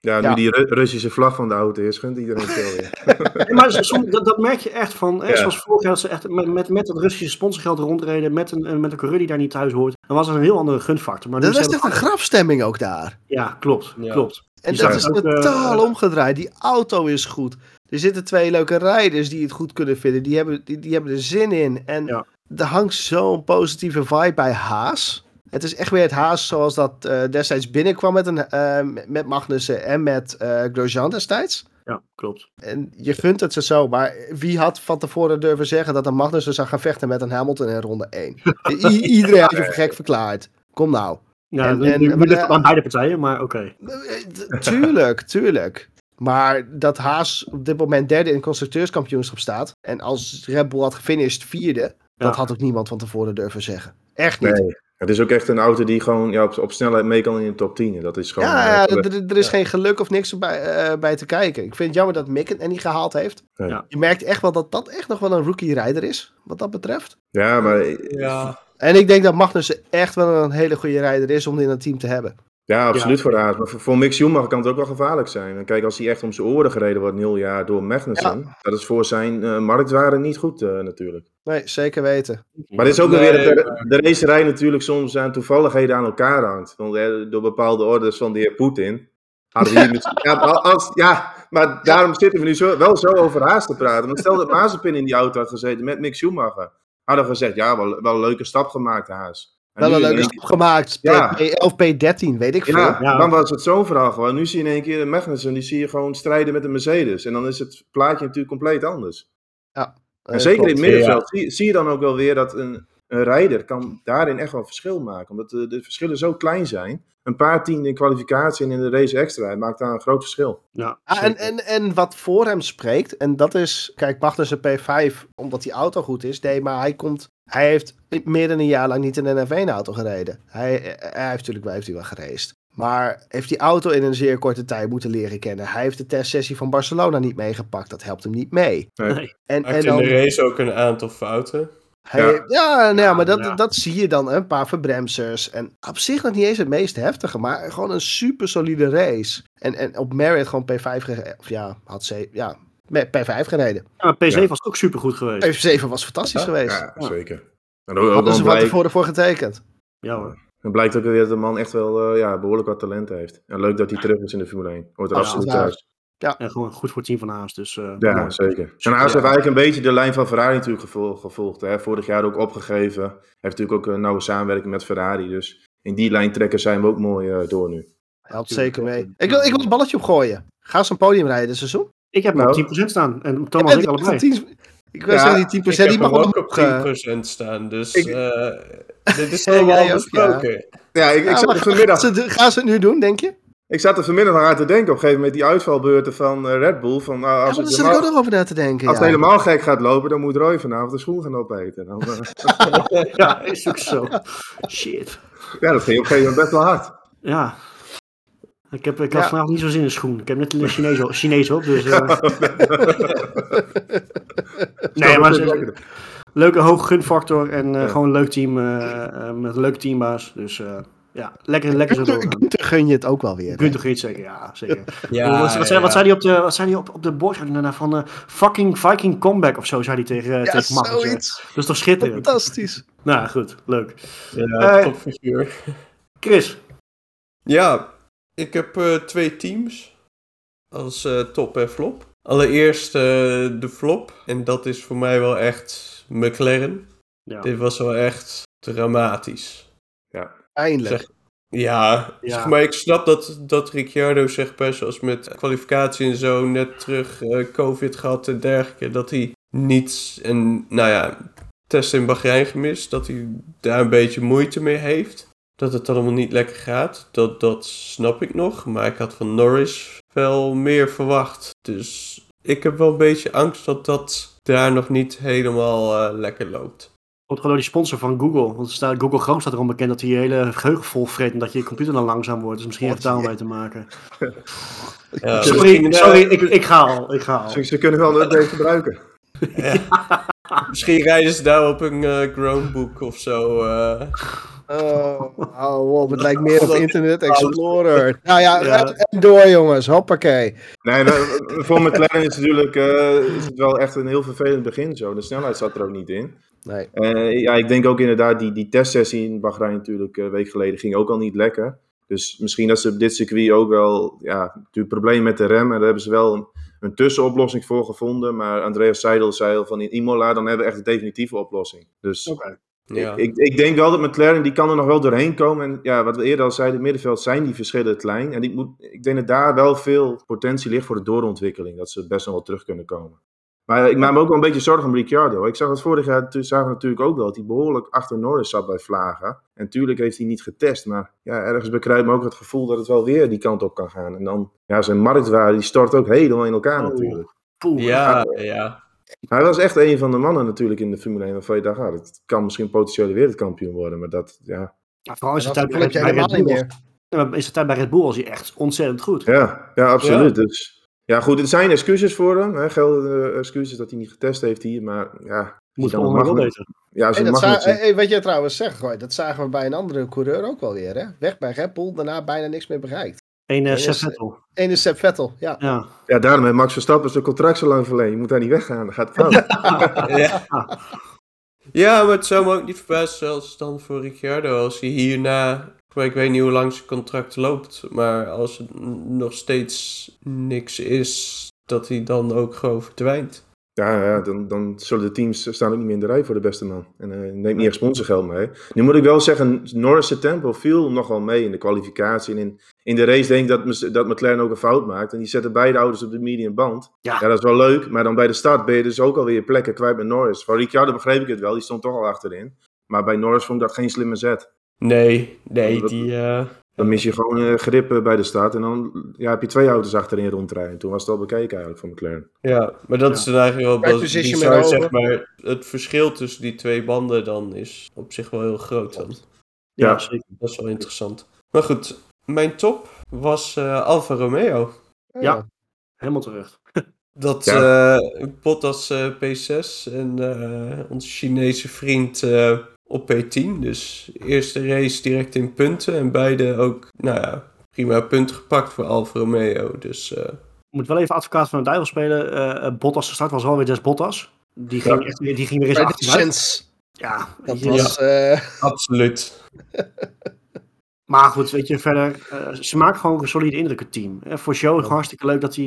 Ja, nu Ja. die Ru- Russische vlag van de auto is, gunt iedereen veel weer. Nee, maar soms, dat, dat merk je echt van, hè, Ja. zoals vorig jaar, dat ze echt met, met, met het Russische sponsorgeld rondreden, met een, met een coureur die daar niet thuis hoort, dan was het een heel andere gunfactor. Maar nu dat is echt een grafstemming ook daar. Ja, klopt, Ja. klopt. En Die dat is ook, eh, totaal omgedraaid. Die auto is goed. Er zitten twee leuke rijders die het goed kunnen vinden. Die hebben, die, die hebben er zin in. En Ja. er hangt zo'n positieve vibe bij Haas. Het is echt weer het Haas zoals dat eh, destijds binnenkwam met, een, eh, met Magnussen en met eh Grosjean destijds. Ja, klopt. En je gunt het ze zo, maar wie had van tevoren durven zeggen dat een Magnussen zou gaan vechten met een Hamilton in ronde 1? I- iedereen had je voor gek verklaard. Kom nou. Ja, En- nu, en- nu, nu maar ligt het aan beide partijen, maar oké. Tuurlijk, tuurlijk. Maar dat Haas op dit moment derde in het constructeurskampioenschap staat. En als Red Bull had gefinished vierde. Dat had ook niemand van tevoren durven zeggen. Echt niet. Nee, het is ook echt een auto die gewoon ja, op, op snelheid mee kan in de top 10. Dat is gewoon... Ja, eh, ja, er, er is geen geluk of niks bij, eh, bij te kijken. Ik vind het jammer dat Mick het er niet gehaald heeft. Ja. Je merkt echt wel dat dat echt nog wel een rookie-rijder is. Wat dat betreft. ja, maar Ja. En ik denk dat Magnussen echt wel een hele goede rijder is om in een team te hebben. Ja, absoluut voor de Haas. Maar voor, voor Mick Schumacher kan het ook wel gevaarlijk zijn. En kijk, als hij echt om zijn oren gereden wordt een heel jaar door Magnussen, dat is voor zijn eh, marktwaarde niet goed eh, natuurlijk. Nee, zeker weten. Maar dit is ook Nee, weer dat de, de racerij natuurlijk soms aan toevalligheden aan elkaar hangt. Want eh, door bepaalde orders van de heer Poetin. Hadden we hier misschien- ja, maar als, ja, maar daarom zitten we nu zo, wel zo over Haas te praten. Want stel dat Mazepin in die auto had gezeten met Mick Schumacher. Hadden we gezegd, ja, wel, wel een leuke stap gemaakt, Haas. Wel een leuke stap gemaakt. Ja. P11, P13, weet ik veel. Ja, Ja. dan was het zo'n verhaal gewoon. Nu zie je in één keer de Magnussen, die zie je gewoon strijden met de Mercedes. En dan is het plaatje natuurlijk compleet anders. En Eh, zeker in het middenveld zie, zie je dan ook wel weer dat een, een rijder kan daarin echt wel verschil maken. Omdat de, de verschillen zo klein zijn. Een paar tienden in kwalificatie en in de race extra het maakt daar een groot verschil. Ja, Ah, en, en, en wat voor hem spreekt, en dat is, kijk, Magnussen P5, omdat die auto goed is. Nee, maar hij komt, hij heeft meer dan een jaar lang niet in een F1-auto gereden. Hij, hij heeft natuurlijk wel, heeft hij wel geraced. Maar heeft die auto in een zeer korte tijd moeten leren kennen. Hij heeft de testsessie van Barcelona niet meegepakt. Dat helpt hem niet mee. Nee. En, Maakt en in dan, de race ook een aantal fouten. Hij, Ja. ja, nou ja, maar dat, Ja. dat zie je dan. Een paar verbremsers. En op zich nog niet eens het meest heftige. Maar gewoon een super solide race. En, en op Marriott gewoon P5 gereden. Of ja, had ze, ja, met P5 gereden. Ja, maar P7 Ja. was ook super goed geweest. P7 was fantastisch Ja? geweest. Ja, Ja. zeker. En ook, Hadden ze blijk- tevoren voor getekend. Ja hoor. het blijkt ook weer dat de man echt wel eh, ja, behoorlijk wat talent heeft. En leuk dat hij terug is in de Formule 1. Hoort er Ja, absoluut ja. En gewoon goed voor het team van Haas. Dus, eh, Ja, zeker. En Super, Haas ja. heeft eigenlijk een beetje de lijn van Ferrari natuurlijk gevolgd. gevolgd hè. Vorig jaar ook opgegeven. Heeft natuurlijk ook een nauwe samenwerking met Ferrari. Dus in die lijn trekken zij hem ook mooi eh, door nu. Helpt zeker mee. Ik wil, ik wil een balletje opgooien. Ga ze een podium rijden dit seizoen? Ik heb Nou. nog 10% staan. En Thomas en ik allebei. Ik wil Ja, zeggen, die 10% Ik heb die mag ook op omhoog, eh, 10% staan, dus Ik- eh, dit is Ja, ook, besproken. Ja, ik, ik, Ja, zat maar er vanmiddag, gaan, ze, gaan ze het nu doen, denk je? Ik zat er vanmiddag aan te denken. Op een gegeven moment die uitvalbeurten van eh, Red Bull. Van, nou, Ja, als maar daar het, zit ik ook helemaal, nog over na te denken. als ja. het helemaal gek gaat lopen, dan moet Roy vanavond de schoen gaan opeten. Dan, eh, Ja, is ook zo. Shit. ja, dat ging op een gegeven moment best wel hard. Ja. Ik, heb, ik had Ja. vanavond niet zo zin in schoen. Ik heb net een Chinees op, Chinees op dus... eh, nee, maar ze- leuke hoge gunfactor en eh, Ja. gewoon een leuk team met een leuke teambaas. Dus eh, ja, lekker, lekker zo doorgaan. Gunther gun je het ook wel weer. Gunther Geet zeker, ja, zeker. Ja, wat, wat, zei, wat zei hij op de, wat zei hij op, op de board daarna van eh, fucking Viking comeback of zo, zei hij tegen, eh Ja, tegen Max. zoiets. Dat is toch schitterend? Fantastisch. Nou, goed, leuk. Ja, Eh, topfiguur. Chris, Ja, ik heb eh, twee teams als eh, top en flop. Allereerst eh, de flop, en dat is voor mij wel echt McLaren. ja. Dit was wel echt dramatisch. Eindelijk. Zeg- Ja, Ja. zeg maar ik snap dat, dat Ricciardo zeg maar zoals met kwalificatie en zo net terug eh, covid gehad en dergelijke, dat hij niet, en nou ja, test in Bahrein gemist, dat hij daar een beetje moeite mee heeft. Dat het allemaal niet lekker gaat, dat, dat snap ik nog. Maar ik had van Norris wel meer verwacht. Dus ik heb wel een beetje angst dat dat daar nog niet helemaal eh, lekker loopt. Komt gewoon door die sponsor van Google. Want staat, Google Chrome staat erom bekend dat hij je hele geheugen vol vreet en dat je computer dan langzaam wordt. Dus misschien heeft het mee te maken. Ja, sorry, misschien, sorry ik, ik ga al. Ik ga al. Ze, ze kunnen wel een update gebruiken. Misschien rijden ze daar op een eh Chromebook of zo. eh. Oh, op. Het lijkt meer op Internet Explorer. Nou ja, Ja. en- door jongens. Hoppakee. Nee, maar voor McLaren is het natuurlijk eh, is het wel echt een heel vervelend begin zo. De snelheid zat er ook niet in. Nee. Eh, ja, ik denk ook inderdaad, die, die testsessie in Bahrein natuurlijk eh, een week geleden ging ook al niet lekker. Dus misschien dat ze op dit circuit ook wel, ja, natuurlijk problemen met de rem. En daar hebben ze wel een, een tussenoplossing voor gevonden. Maar Andreas Seidel zei al van in Imola, dan hebben we echt de definitieve oplossing. Dus ja. ik, ik denk wel dat McLaren, die kan er nog wel doorheen komen. En ja, wat we eerder al zeiden, in het middenveld zijn die verschillen klein. En die moet, ik denk dat daar wel veel potentie ligt voor de doorontwikkeling. Dat ze best nog wel terug kunnen komen. Maar ik maak me ook wel een beetje zorgen om Ricciardo. Ik zag het vorig jaar, toen zagen we natuurlijk ook wel, dat hij behoorlijk achter Norris zat bij Vlagen. En natuurlijk heeft hij niet getest, maar ja, ergens bekruipt me ook het gevoel dat het wel weer die kant op kan gaan. En dan, ja, zijn marktwaarde, die stort ook helemaal in elkaar Oh. natuurlijk. Poeh. ja, ja. Hij was echt een van de mannen natuurlijk in de Formule 1 waarvan je dacht, ah, dat kan misschien potentiële wereldkampioen worden. Maar dat, ja, Ja, vooral is de tijd bij Red Bull. meer. Ja, maar Is de tijd bij Red Bull was hij echt ontzettend goed. Ja, ja absoluut. Dus, ja, goed, er zijn excuses voor hem. Hè, geldende excuses dat hij niet getest heeft hier. Maar ja, Moet dan wel beter. ja, als Hey, dat za- hey, wat je trouwens zegt, gooi, dat zagen we bij een andere coureur ook wel weer. Hè? Weg bij Red Bull, daarna bijna niks meer bereikt. Eén uh, Vettel. Eén is Sepp Vettel, ja. Ja. Ja, daarom heeft Max Verstappen zijn contract zo lang verlengd. Je moet daar niet weggaan, dan gaat het fout. ja. Ja, maar het zou me ook niet verbazen, zelfs dan voor Ricciardo, als hij hierna, ik weet niet hoe lang zijn contract loopt, maar als het n- nog steeds niks is, dat hij dan ook gewoon verdwijnt. Ja, ja dan, dan zullen de teams staan ook niet meer in de rij voor de beste man. En eh neemt niet echt sponsorgeld mee. Nu moet ik wel zeggen, Norris' tempo viel nog wel mee in de kwalificatie. En in, in de race denk ik dat, dat McLaren ook een fout maakt. En die zetten beide auto's op de medium band. Ja. Ja, dat is wel leuk. Maar dan bij de start ben je dus ook alweer plekken kwijt met Norris. Van Ricciardo begreep ik het wel, die stond toch al achterin. Maar bij Norris vond ik dat geen slimme zet. Nee, nee, Dat- die... eh, Dan mis je gewoon eh, grip bij de start. En dan ja, heb je twee auto's achterin rondrijden. Toen was het al bekeken eigenlijk voor McLaren. Ja, maar dat Ja. is dan eigenlijk wel position bizar, zeg maar. Het verschil tussen die twee banden dan is op zich wel heel groot dan. Ja, Ja. zeker. Dat is wel interessant. Maar goed, mijn top was eh Alfa Romeo. Ja. Helemaal terug. Dat Ja. Bottas eh, P6 en eh, onze Chinese vriend eh, op P10. Dus eerste race direct in punten en beide ook, nou ja, prima punten gepakt voor Alfa Romeo. Dus eh, Ik moet wel even advocaat van de duivel spelen. Eh, eh, Bottas gestart was wel weer des Bottas. Die ging, Ja. echt, weer- die ging weer eens. Ja, Dat je, was... eh, absoluut. Maar goed, weet je, verder, eh, ze maken gewoon een solide indruk, het team. Voor show gewoon hartstikke leuk dat hij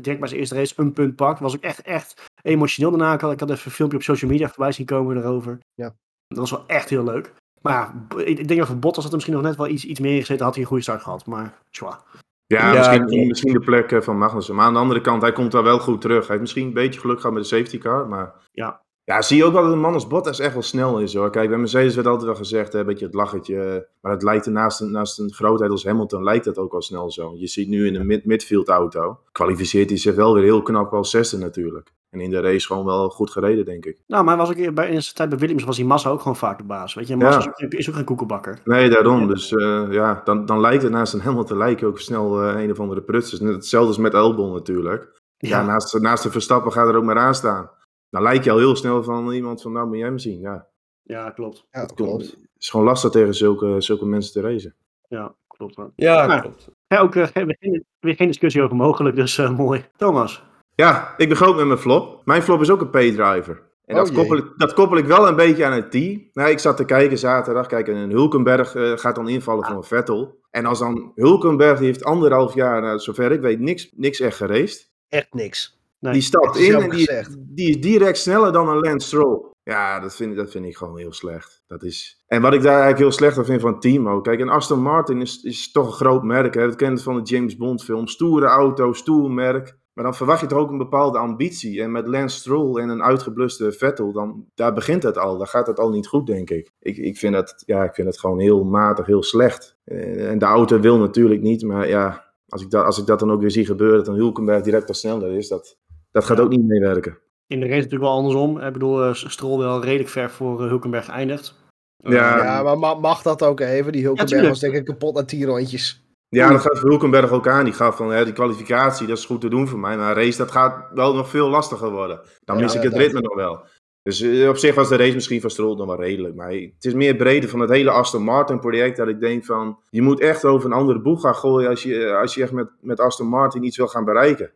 direct bij zijn eerste race een punt pakt. Was ook echt, echt emotioneel daarna. Ik had, ik had even een filmpje op social media voorbij zien komen erover. Ja. Dat was wel echt heel leuk. Maar ik, ik denk dat voor Bottas had er misschien nog net wel iets, iets meer in gezeten. Had hij een goede start gehad. Maar, tja. Ja, Ja, misschien, misschien de plek eh, van Magnussen. Maar aan de andere kant, hij komt daar wel goed terug. Hij heeft misschien een beetje geluk gehad met de safety car. Maar Ja. Ja, zie je ook wel dat een man als Bottas echt wel snel is hoor. Kijk, bij Mercedes werd altijd wel gezegd, hè, een beetje het lachertje. Maar het lijkt er naast een, naast een grootheid als Hamilton, lijkt dat ook wel snel zo. Je ziet nu in een mid midfield auto, kwalificeert hij zich wel weer heel knap als zesde natuurlijk. En in de race gewoon wel goed gereden, denk ik. Nou, maar was ook bij, in zijn tijd bij Williams was die Massa ook gewoon vaak de baas. Weet je, Massa Ja. is, ook, geen- is ook geen koekenbakker. Nee, daarom. Dus eh, ja, dan, dan lijkt het naast een Hamilton lijkt je ook snel eh, een of andere prutsers. Hetzelfde als met Albon natuurlijk. Ja, naast, naast de Verstappen gaat er ook maar aan staan. Dan lijkt je al heel snel van iemand van, nou moet jij hem zien. Ja, ja klopt. ja, het, klopt. het is gewoon lastig tegen zulke, zulke mensen te racen. Ja, klopt. hoor. Ja, Ja. klopt. Ja, ook eh, geen- weer geen, weer geen discussie over mogelijk, dus eh, mooi. Thomas. Ja, ik begin ook met mijn flop. Mijn flop is ook een P-driver. En Oh dat, jee. koppel ik, dat koppel ik wel een beetje aan het team. Nou, ik zat te kijken zaterdag. Kijk, en een Hulkenberg eh, gaat dan invallen voor een Vettel. En als dan Hulkenberg, die heeft anderhalf jaar, nou, zover ik weet, niks, niks echt geraced. Echt niks. Nee. Die stapt Dat in en die, die is direct sneller dan een Lance Stroll. Ja, dat vind, ik- dat vind ik gewoon heel slecht. Dat is... En wat ik daar eigenlijk heel slecht aan vind van Timo. Kijk, een Aston Martin is, is toch een groot merk. Hè? Dat kent het van de James Bond film. Stoere auto, stoer merk. Maar dan verwacht je toch ook een bepaalde ambitie. En met Lance Stroll en een uitgebluste Vettel, dan, daar begint het al. Daar gaat het al niet goed, denk ik. Ik, ik, vind, het, ja, ik vind het gewoon heel matig, heel slecht. Eh, En de auto wil natuurlijk niet. Maar ja, als ik, dat, als ik dat dan ook weer zie gebeuren, dat een Hulkenberg direct al sneller is, dat, dat gaat Ja. ook niet meewerken. In de race natuurlijk wel andersom. Ik bedoel, eh, Stroll wel redelijk ver voor eh, Hulkenberg geëindigd. Ja. Eh, Ja, maar ma- mag dat ook even? Die Hulkenberg was denk ik kapot na tien rondjes. Ja, dat gaat Hulkenberg ook aan. Die gaf van, hè, die kwalificatie, dat is goed te doen voor mij. Maar een race, dat gaat wel nog veel lastiger worden. Dan Ja, mis ik het ritme nog wel. Dus eh, op zich was de race misschien van Stroll nog wel redelijk. Maar het is meer breder van het hele Aston Martin project. Dat ik denk van, je moet echt over een andere boeg gaan gooien als je, als je echt met, met Aston Martin iets wil gaan bereiken.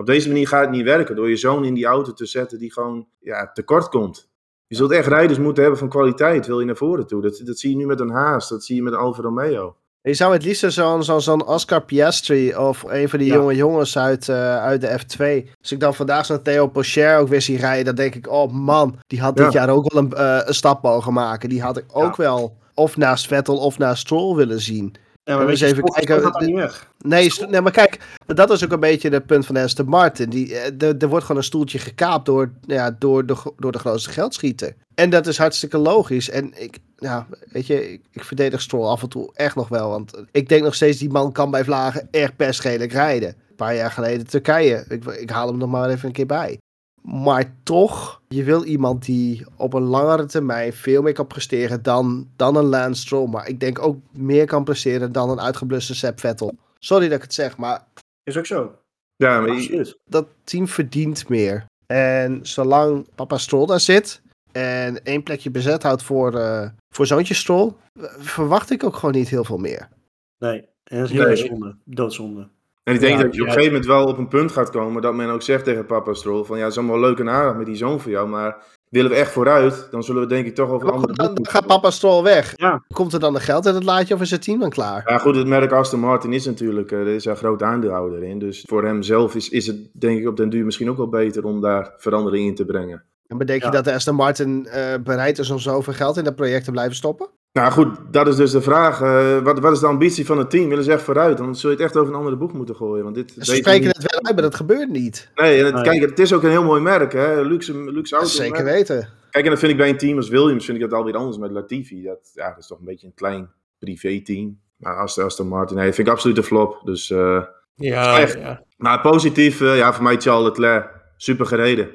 Op deze manier gaat het niet werken. Door je zoon in die auto te zetten die gewoon ja, tekort komt. Je zult echt rijders moeten hebben van kwaliteit, wil je naar voren toe. Dat, dat zie je nu met een Haas, dat zie je met een Alfa Romeo. Je zou het liefst zo'n zo'n zo'n Oscar Piastri of een van die Ja. jonge jongens uit, eh, uit de F2. Als ik dan vandaag zo'n Theo Pocher ook weer zie rijden, dan denk ik, oh man, die had dit Ja. jaar ook wel een, eh, een stap mogen maken. Die had ik ook Ja. wel of naast Vettel of naast Stroll willen zien. Ja, maar we weet je, eens even kijken, weg. Nee, nee, maar kijk, dat is ook een beetje het punt van Aston Martin. Die, eh, er wordt gewoon een stoeltje gekaapt door, ja, door, de, door de grootste geldschieter. En dat is hartstikke logisch. En ik, ja, weet je, ik, ik verdedig Stroll af en toe echt nog wel. Want ik denk nog steeds, die man kan bij Vlagen echt perschelijk rijden. Een paar jaar geleden Turkije. Ik, ik haal hem nog maar even een keer bij. Maar toch, je wil iemand die op een langere termijn veel meer kan presteren dan, dan een Lance Stroll. Maar ik denk ook meer kan presteren dan een uitgebluste Seb Vettel. Sorry dat ik het zeg, maar Is ook zo. Ja, maar Absoluut. dat team verdient meer. En zolang papa Stroll daar zit en één plekje bezet houdt voor, eh voor zoontje Stroll, eh, verwacht ik ook gewoon niet heel veel meer. Nee, en dat is heel Nee. zonde. Doodzonde. En ik denk Ja, dat je op een gegeven moment wel op een punt gaat komen dat men ook zegt tegen papa Stroll van ja, het is allemaal leuk en aardig met die zoon van jou, maar willen we echt vooruit, dan zullen we denk ik toch over Maar andere dan gaat papa Stroll weg. Ja. Komt er dan de geld in het laadje of is het team dan klaar? Ja, goed, het merk Aston Martin is natuurlijk, er is een groot aandeelhouder in. Dus voor hem zelf is, is het denk ik op den duur misschien ook wel beter om daar verandering in te brengen. En bedenk je Ja. dat de Aston Martin eh, bereid is om zoveel geld in dat project te blijven stoppen? Nou goed, dat is dus de vraag. eh, wat, wat is de ambitie van het team? Willen ze echt vooruit? Dan zul je het echt over een andere boek moeten gooien. Want dit Ze spreken het wel uit, maar dat gebeurt niet. Nee, en het, kijk, het is ook een heel mooi merk, hè? Luxe, luxe auto. Zeker merk. weten. Kijk, en dat vind ik bij een team als Williams, vind ik dat alweer anders met Latifi. Dat, ja, dat is toch een beetje een klein privé-team. Maar als de Aston Martin, nee, vind ik absoluut een flop. Dus, eh, Ja, Echt. ja. maar positief, eh, ja, voor mij Charles Leclerc, super gereden.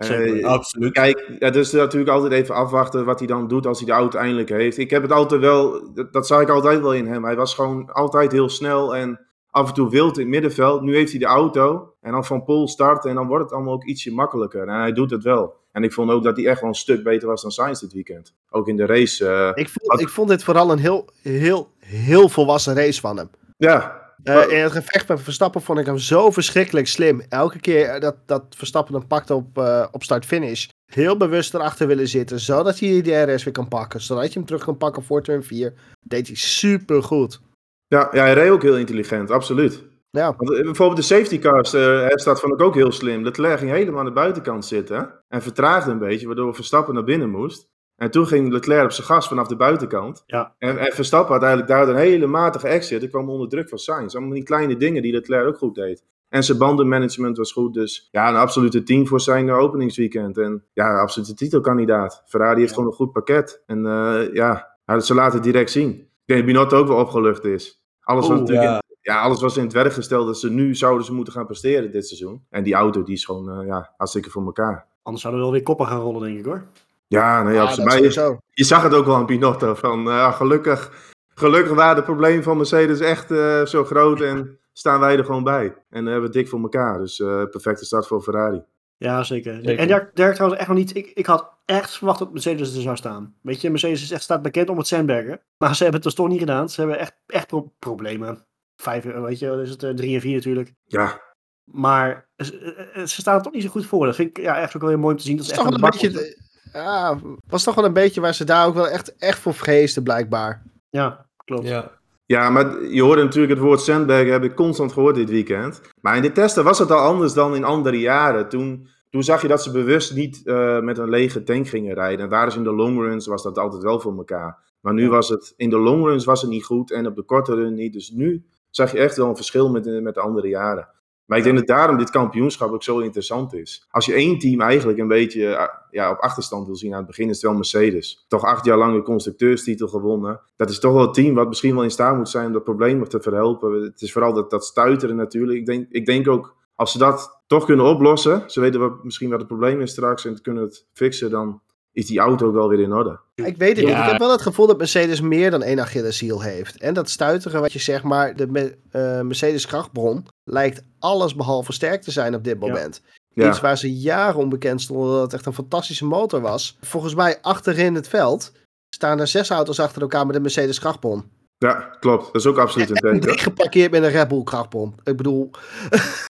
Eh, zeker. absoluut. Kijk, het is natuurlijk altijd even afwachten wat hij dan doet als hij de auto eindelijk heeft. Ik heb het altijd wel, dat, dat zag ik altijd wel in hem. Hij was gewoon altijd heel snel en af en toe wild in het middenveld. Nu heeft hij de auto en dan van Pol starten en dan wordt het allemaal ook ietsje makkelijker. En hij doet het wel. En ik vond ook dat hij echt wel een stuk beter was dan Sainz dit weekend. Ook in de race. eh, Ik vond, ik vond dit vooral een heel, heel, heel volwassen race van hem. ja, Eh, in het gevecht met Verstappen vond ik hem zo verschrikkelijk slim. Elke keer dat, dat Verstappen hem pakte op, eh, op start-finish. Heel bewust erachter willen zitten, zodat hij de DRS weer kan pakken. Zodat je hem terug kan pakken voor turn 4. Deed hij super goed. ja, ja, hij reed ook heel intelligent, absoluut. Ja, Want, eh, bijvoorbeeld de safety cars, hij staat vond ik ook heel slim. Leclerc ging helemaal aan de buitenkant zitten en vertraagde een beetje, waardoor Verstappen naar binnen moest. En toen ging Leclerc op zijn gas vanaf de buitenkant. Ja. En, en Verstappen had eigenlijk daar een hele matige exit. Er kwam onder druk van Sainz. Allemaal die kleine dingen die Leclerc ook goed deed. En zijn bandenmanagement was goed. Dus ja, een absolute team voor zijn openingsweekend. En ja, een absolute titelkandidaat. Ferrari heeft Ja. gewoon een goed pakket. En eh, ja, ze laten het direct zien. Ik denk dat Binotto ook wel opgelucht is. Alles was natuurlijk in- Ja, ja, alles was in het werk gesteld dat ze nu zouden ze moeten gaan presteren dit seizoen. En die auto die is gewoon eh, ja, hartstikke voor elkaar. Anders zouden we wel weer koppen gaan rollen, denk ik hoor. Ja, nee, Ja, Maar je, zag het ook wel aan Pinotto. Van, eh, gelukkig, gelukkig waren de problemen van Mercedes echt eh, zo groot en staan wij er gewoon bij. En dan hebben we het dik voor elkaar. Dus eh, perfecte start voor Ferrari. Ja, zeker. Zeker. En daar, daar trouwens echt nog niet. Ik, ik had echt verwacht dat Mercedes er zou staan. Weet je, Mercedes is echt, staat bekend om het sandbergen. Maar ze hebben het dus toch niet gedaan. Ze hebben echt, echt pro- problemen. Vijf, weet je, is het drie en vier natuurlijk. Ja, Maar ze, ze staan er toch niet zo goed voor. Dat vind ik ja, echt ook wel heel mooi om te zien. Dat is echt toch een beetje... Ja, was toch wel een beetje waar ze daar ook wel echt, echt voor vreesden, blijkbaar. Ja, klopt. ja. ja, maar je hoorde natuurlijk het woord Sandberg, heb ik constant gehoord dit weekend. Maar in de testen was het al anders dan in andere jaren. Toen, toen zag je dat ze bewust niet eh, met een lege tank gingen rijden. En waren ze in de long runs, was dat altijd wel voor elkaar. Maar nu Ja. was het, in de long runs was het niet goed en op de korte run niet. Dus nu zag je echt wel een verschil met, met de andere jaren. Maar ik denk dat daarom dit kampioenschap ook zo interessant is. Als je één team eigenlijk een beetje eh, ja, op achterstand wil zien aan het begin, is het wel Mercedes. Toch acht jaar lang de constructeurstitel gewonnen. Dat is toch wel het team wat misschien wel in staat moet zijn om dat probleem nog te verhelpen. Het is vooral dat, dat stuiteren natuurlijk. Ik denk, ik denk ook, als ze dat toch kunnen oplossen, ze weten wat, misschien wat het probleem is straks en kunnen het fixen, dan is die auto ook wel weer in orde. Ik weet het niet. Ik heb wel het gevoel dat Mercedes meer dan één Achilleshiel heeft. En dat stuiteren wat je zeg maar, de me- eh, Mercedes krachtbron, lijkt alles behalve sterk te zijn op dit moment. Ja, Iets waar ze jaren onbekend stonden dat het echt een fantastische motor was. Volgens mij achterin het veld staan er zes auto's achter elkaar met een Mercedes krachtbron. ja klopt. Dat is ook absoluut een En teken. drie geparkeerd met een Red Bull krachtbron. Ik bedoel,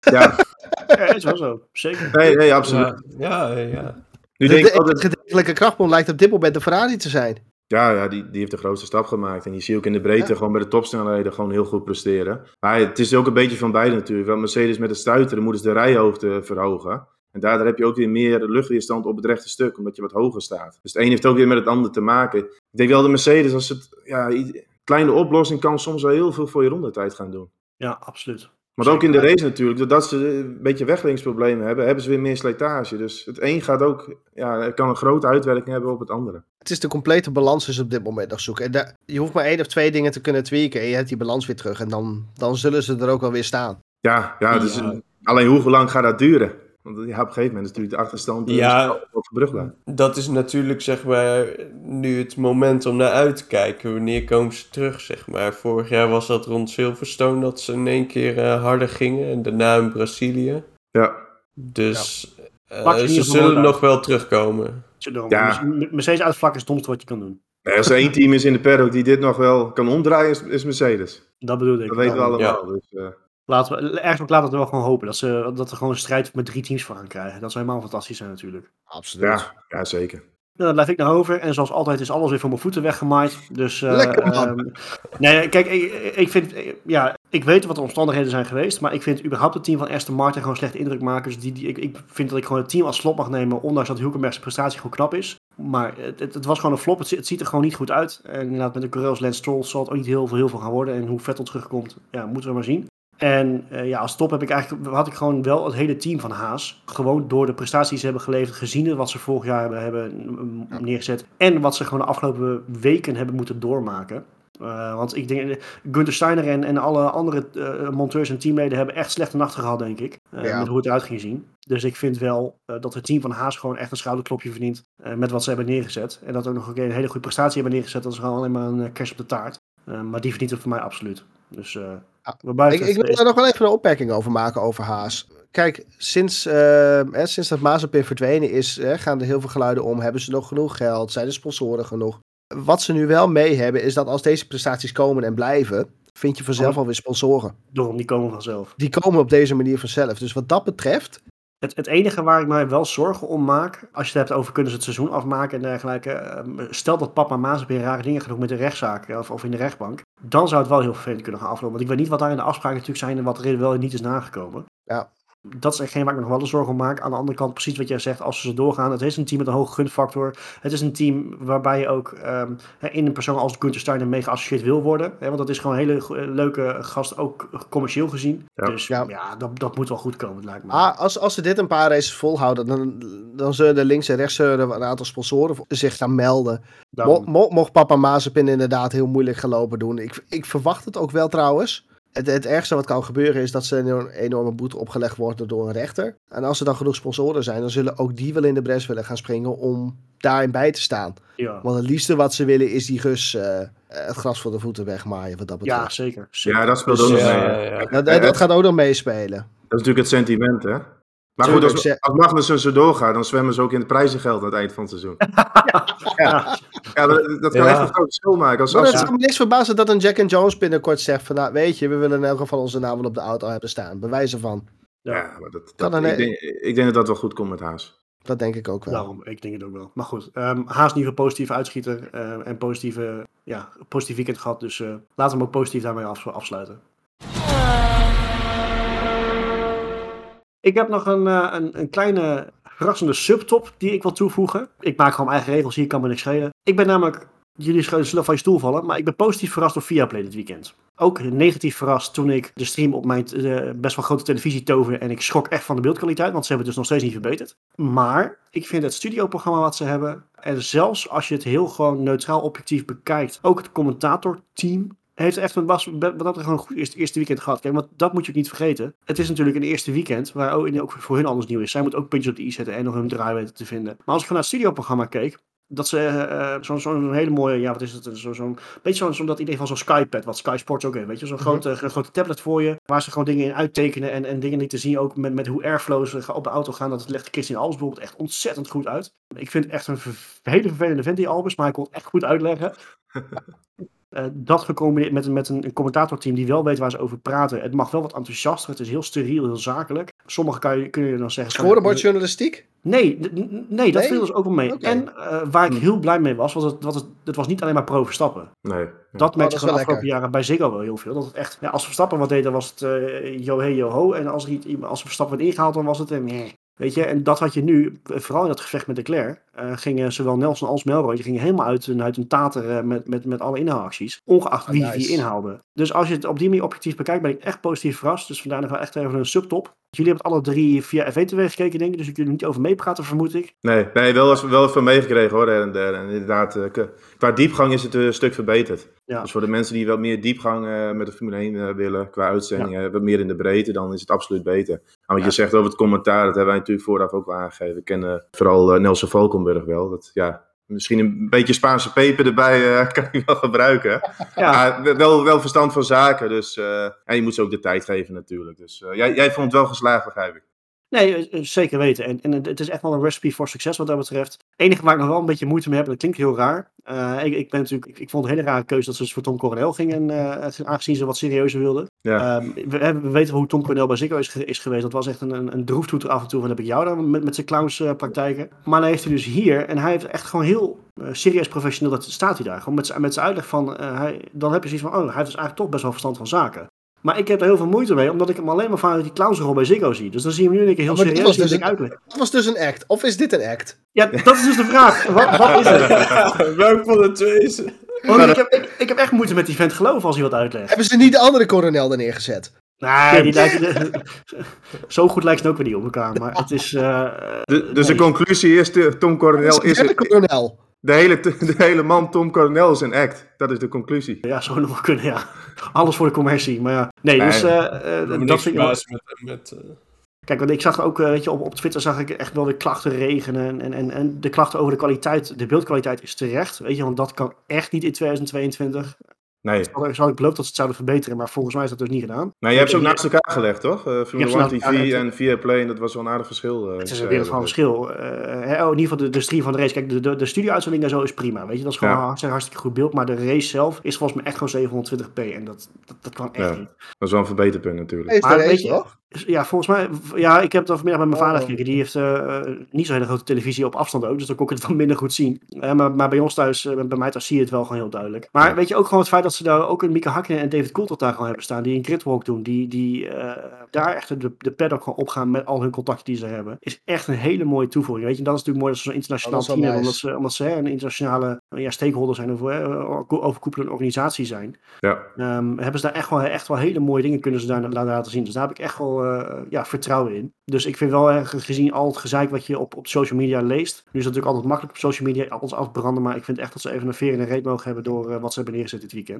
Ja, Ja, is wel zo. Zeker. nee, nee, absoluut. Ja, ja, ja. Nu de, denk ik de altijd, gedeeltelijke krachtbron lijkt op dit moment de Ferrari te zijn. Ja, ja die, die heeft de grootste stap gemaakt. En die zie je ook in de breedte Ja. gewoon bij de topsnelheden gewoon heel goed presteren. Maar het is ook een beetje van beide natuurlijk. Want Mercedes met het stuiteren moeten ze de rijhoogte verhogen. En daardoor heb je ook weer meer luchtweerstand op het rechte stuk, omdat je wat hoger staat. Dus het een heeft ook weer met het ander te maken. Ik denk wel de Mercedes, als het ja, kleine oplossing kan soms wel heel veel voor je rondetijd gaan doen. Ja, absoluut. Maar ook in de race natuurlijk, doordat ze een beetje weglingsproblemen hebben, hebben ze weer meer slijtage. Dus het een gaat ook, ja, kan een grote uitwerking hebben op het andere. Het is de complete balans dus op dit moment nog zoeken. En daar- je hoeft maar één of twee dingen te kunnen tweaken en je hebt die balans weer terug. En dan, dan zullen ze er ook wel weer staan. Ja, ja, dus, Ja. alleen hoe lang gaat dat duren? Want ja, op een gegeven moment is natuurlijk de achterstand eh, Ja. overbrugbaar. Dat is natuurlijk zeg maar nu het moment om naar uit te kijken. Wanneer komen ze terug, zeg maar. Vorig jaar was dat rond Silverstone dat ze in één keer eh, harder gingen. En daarna in Brazilië. Ja, Dus eh, ze zullen nog wel terugkomen. Ja. Mercedes- uitvlakken is het domste wat je kan doen. Nee, als er één team is in de paddock die dit nog wel kan omdraaien, is, is Mercedes. Dat bedoel ik. Dat weten we allemaal. Dus, eh, Laten we, ergens ook laten we wel gewoon hopen dat, ze, dat er gewoon een strijd met drie teams voor gaan krijgen. Dat zou helemaal fantastisch zijn natuurlijk. Absoluut. Ja, ja, zeker. Nou, dan blijf ik naar over. En zoals altijd is alles weer voor mijn voeten weggemaaid. Dus, uh, Lekker, man. ehm, nee, kijk, ik, ik vind, eh, ja, ik weet wat de omstandigheden zijn geweest. Maar ik vind überhaupt het team van Aston Martin gewoon slechte indruk maken. Dus die, die, ik, ik vind dat ik gewoon het team als slot mag nemen. Ondanks dat Hulkenberg's prestatie gewoon knap is. Maar het, het, het was gewoon een flop. Het, het ziet er gewoon niet goed uit. En inderdaad, met de Corels Lance Stroll zal het ook niet heel veel, heel veel gaan worden. En hoe Vettel terugkomt, ja, moeten we maar zien. En eh, ja, als top heb ik eigenlijk, had ik gewoon wel het hele team van Haas. Gewoon door de prestaties die ze hebben geleverd, gezien wat ze vorig jaar hebben, hebben mm, neergezet. En wat ze gewoon de afgelopen weken hebben moeten doormaken. Eh, want ik denk, Gunther Steiner en, en alle andere eh, monteurs en teamleden hebben echt slechte nachten gehad, denk ik. Ja. Met hoe het eruit ging zien. Dus ik vind wel dat het team van Haas gewoon echt een schouderklopje verdient met wat ze hebben neergezet. En dat ook nog een keer een hele goede prestatie hebben neergezet. Dat is gewoon alleen maar een kerst op de taart. Maar die verdient het voor mij absoluut. Dus eh Ja. Ik, wil daar nog wel even een opmerking over maken over Haas. Kijk, sinds, eh, hè, sinds dat Mazepin verdwenen is, hè, gaan er heel veel geluiden om. Hebben ze nog genoeg geld? Zijn de sponsoren genoeg? Wat ze nu wel mee hebben, is dat als deze prestaties komen en blijven, vind je vanzelf Oh. alweer sponsoren. Daarom, die komen vanzelf. Die komen op deze manier vanzelf. Dus wat dat betreft, Het, het enige waar ik mij wel zorgen om maak, als je het hebt over kunnen ze het seizoen afmaken en dergelijke. ehm, stel dat papa Mazepin rare dingen genoeg met de rechtszaak eh, of, of in de rechtbank. Dan zou het wel heel vervelend kunnen gaan aflopen. Want ik weet niet wat daar in de afspraken natuurlijk zijn en wat er wel en niet is nagekomen. Ja. Dat is hetgeen waar ik me nog wel de zorgen om maak. Aan de andere kant, precies wat jij zegt, als ze doorgaan. Het is een team met een hoge gunfactor. Het is een team waarbij je ook ehm, hè, in een persoon als Gunther Steiner mee geassocieerd wil worden. Hè, want dat is gewoon een hele go- leuke gast, ook commercieel gezien. Ja. Dus Ja. ja, dat, dat moet wel goed komen, lijkt me. ah, als, als ze dit een paar races volhouden, dan, dan zullen er links en rechts een aantal sponsoren zich gaan melden. Mo- mo- mocht papa Mazepin inderdaad heel moeilijk gaan lopen doen. Ik, ik verwacht het ook wel trouwens. Het, het ergste wat kan gebeuren is dat ze een enorme boete opgelegd worden door een rechter. En als er dan genoeg sponsoren zijn, dan zullen ook die wel in de bres willen gaan springen om daarin bij te staan. ja. Want het liefste wat ze willen is die Gus eh, het gras voor de voeten wegmaaien wat dat betreft. Ja, zeker. zeker. Ja, dat speelt Dus, ook nog ja, mee. ja, ja. dat, dat, dat gaat ook nog meespelen. Dat is natuurlijk het sentiment, hè? Maar goed, als, als Magnussen zo doorgaat, dan zwemmen ze ook in het prijzengeld aan het eind van het seizoen. ja, ja dat, dat kan Ja. echt een groot verschil maken. Als, als, het zou me niks verbazen dat een Jack and Jones binnenkort zegt van, nou weet je, we willen in elk geval onze naam wel op de auto hebben staan. Bewijzen van. ja, maar dat, ik, denk, ik denk dat dat wel goed komt met Haas. Dat denk ik ook wel. Daarom, ik denk het ook wel. Maar goed, ehm Haas niet een positieve uitschieter eh, en positieve, ja, positief weekend gehad. Dus eh, laten we hem ook positief daarmee af- afsluiten. Ik heb nog een, eh, een, een kleine verrassende subtop die ik wil toevoegen. Ik maak gewoon mijn eigen regels, hier kan me niks schelen. Ik ben namelijk, jullie zullen van je stoel vallen, maar ik ben positief verrast door Viaplay dit weekend. Ook negatief verrast toen ik de stream op mijn eh, best wel grote televisie toverde en ik schrok echt van de beeldkwaliteit, want ze hebben het dus nog steeds niet verbeterd. Maar ik vind het studioprogramma wat ze hebben, en zelfs als je het heel gewoon neutraal objectief bekijkt, ook het commentatorteam heeft echt een was, wat dat gewoon een goed eerste, eerste weekend gehad. Kijk, want dat moet je ook niet vergeten. Het is natuurlijk een eerste weekend, waar ook, ook voor hun alles nieuw is. Zij moeten ook puntjes op de i zetten en nog hun draai weten te vinden. Maar als ik gewoon naar het studioprogramma keek, dat ze eh, eh, zo'n zo'n hele mooie, ja, wat is het, zo'n beetje zo'n dat idee van zo'n Skypad, wat Sky Sports ook heeft, weet je, zo'n grote, een grote tablet voor je, waar ze gewoon dingen in uittekenen en, en dingen lieten zien, ook met, met hoe airflows eh, op de auto gaan, dat legt Christian Albers bijvoorbeeld echt ontzettend goed uit. Ik vind het echt een hele vervelende vent die Albers, maar hij kon het echt goed uitleggen. Eh, dat gecombineerd met, een- met een, een commentatorteam die wel weet waar ze over praten. Het mag wel wat enthousiaster, het is heel steriel, heel zakelijk. Sommigen kan je, kun je dan zeggen... Scorebordjournalistiek? Nee, nee, dat Nee? viel dus ook wel mee. En eh, waar ik heel blij mee was, was het, was het, het was niet alleen maar pro Verstappen. Nee. Dat merk Oh, dat de afgelopen jaren bij Ziggo wel heel veel. Dat het echt, ja, als Verstappen wat deed, dan was het eh yo hey yo ho. En als, er iets, als Verstappen werd ingehaald, dan was het een meh. Weet je, en dat had je nu, vooral in dat gevecht met Leclerc, eh gingen zowel Nelson als Melroy, die gingen helemaal uit, hun- uit hun tater eh, met, met, met alle inhaalacties. Ongeacht wie Ah, nice. die inhaalde. Dus als je het op die manier objectief bekijkt, ben ik echt positief verrast. Dus vandaar nog wel echt even een subtop. Jullie hebben het alle drie via F1 gekeken, denk ik. Dus ik jullie er niet over meepraten, vermoed ik. Nee, nee wel, eens, wel even meegekregen hoor, en der. En inderdaad, eh, qua diepgang is het een stuk verbeterd. Ja. Dus voor de mensen die wat meer diepgang met de Formule 1 eh, willen, qua uitzendingen, wat meer in de breedte, dan is het absoluut beter. Maar wat je zegt over het commentaar, dat hebben wij natuurlijk vooraf ook wel aangegeven. We kennen vooral Nelson Wel. Dat, ja, misschien een beetje Spaanse peper erbij eh, kan je wel gebruiken. Ja, Ja, wel, wel verstand van zaken, dus eh, en je moet ze ook de tijd geven natuurlijk. Dus eh, jij, jij vond het wel geslaagd, begrijp ik. Nee, zeker weten. En, en het is echt wel een recipe voor succes wat dat betreft. Enige waar ik nog wel een beetje moeite mee heb, dat klinkt heel raar. Uh, ik, ik, ben natuurlijk, ik, ik, vond het een hele rare keuze dat ze dus voor Tom Coronel gingen, uh, aangezien ze wat serieuzer wilden. Ja. Uh, we, we, weten hoe Tom Coronel bij Ziggo is, is, geweest. Dat was echt een, een, een droeftoeter af en toe. Van heb ik jou dan met, met zijn clownspraktijken. maar dan heeft hij dus hier, en hij heeft echt gewoon heel serieus professioneel, dat staat hij daar. Gewoon met, met zijn uitleg van, hij, dan heb je zoiets van, oh, hij heeft dus eigenlijk toch best wel verstand van zaken. Maar ik heb er heel veel moeite mee, omdat ik hem alleen maar vanuit die clownsrol bij Ziggo zie. Dus dan zie je hem nu een keer heel maar serieus dat dus ik een, uitleg. dat was dus een act. Of is dit een act? Ja, dat is dus de vraag. wat, wat is het? Welk van de twee is het? Want ik, heb, ik, ik heb echt moeite met die vent geloven als hij wat uitlegt. Hebben ze niet de andere coronel er neergezet? Nee, die lijken, zo goed lijkt ze ook weer niet op elkaar. Maar het is... Uh, de, dus nee. de conclusie is, de, Tom Coronel is... De coronel. De hele, de hele man Tom Coronel is een act. Dat is de conclusie. Ja, zou nog wel kunnen, ja. Alles voor de commercie, maar ja. Nee, nee dus uh, uh, dat vind ik... Met, met, uh... Kijk, want ik zag ook, weet je, op, op Twitter zag ik echt wel de klachten regenen. En, en, en de klachten over de kwaliteit, de beeldkwaliteit is terecht. Weet je, want dat kan echt niet in 2022. Nee. Ik had ik beloofd dat ze het zouden verbeteren, maar volgens mij is dat dus niet gedaan. Nou, je hebt ze ook naast elkaar gelegd, toch? Uh, Formule 1 TV en Viaplay, en dat was wel een aardig verschil. Uh, het is een wereld van verschil. Uh, oh, in ieder geval de, de stream van de race. Kijk, de, de, de studio-uitzending daar zo is prima, weet je. Dat is gewoon ja. hartstikke, hartstikke goed beeld, maar de race zelf is volgens mij echt gewoon 720p en dat, dat, dat kan echt ja. niet. Dat is wel een verbeterpunt natuurlijk. Is maar, weet je, toch? Ja, volgens mij, ja, ik heb het vanmiddag met mijn vader gekeken. Die heeft uh, niet zo'n hele grote televisie op afstand ook, dus dan kon ik het wat minder goed zien. Uh, maar, maar bij ons thuis, uh, bij mij thuis zie je het wel gewoon heel duidelijk. Maar weet je ook gewoon het feit dat ze daar ook een Mika Hakkinen en David Coulthard daar gewoon hebben staan, die een gridwalk doen, die, die daar echt de, de paddock gewoon opgaan met al hun contacten die ze hebben, is echt een hele mooie toevoeging. Weet je, dat is natuurlijk mooi dat ze zo'n internationaal Oh, team hebben, omdat ze, omdat ze hè, een internationale ja, stakeholder zijn of overkoepelende organisatie zijn. Ja. Um, hebben ze daar echt wel, echt wel hele mooie dingen kunnen ze daar laten zien. Dus daar heb ik echt wel uh, ja, vertrouwen in. Dus ik vind wel erg gezien al het gezeik wat je op, op social media leest. Nu is het natuurlijk altijd makkelijk op social media alles afbranden. Maar ik vind echt dat ze even een veer in de reet mogen hebben door uh, wat ze hebben neergezet dit weekend.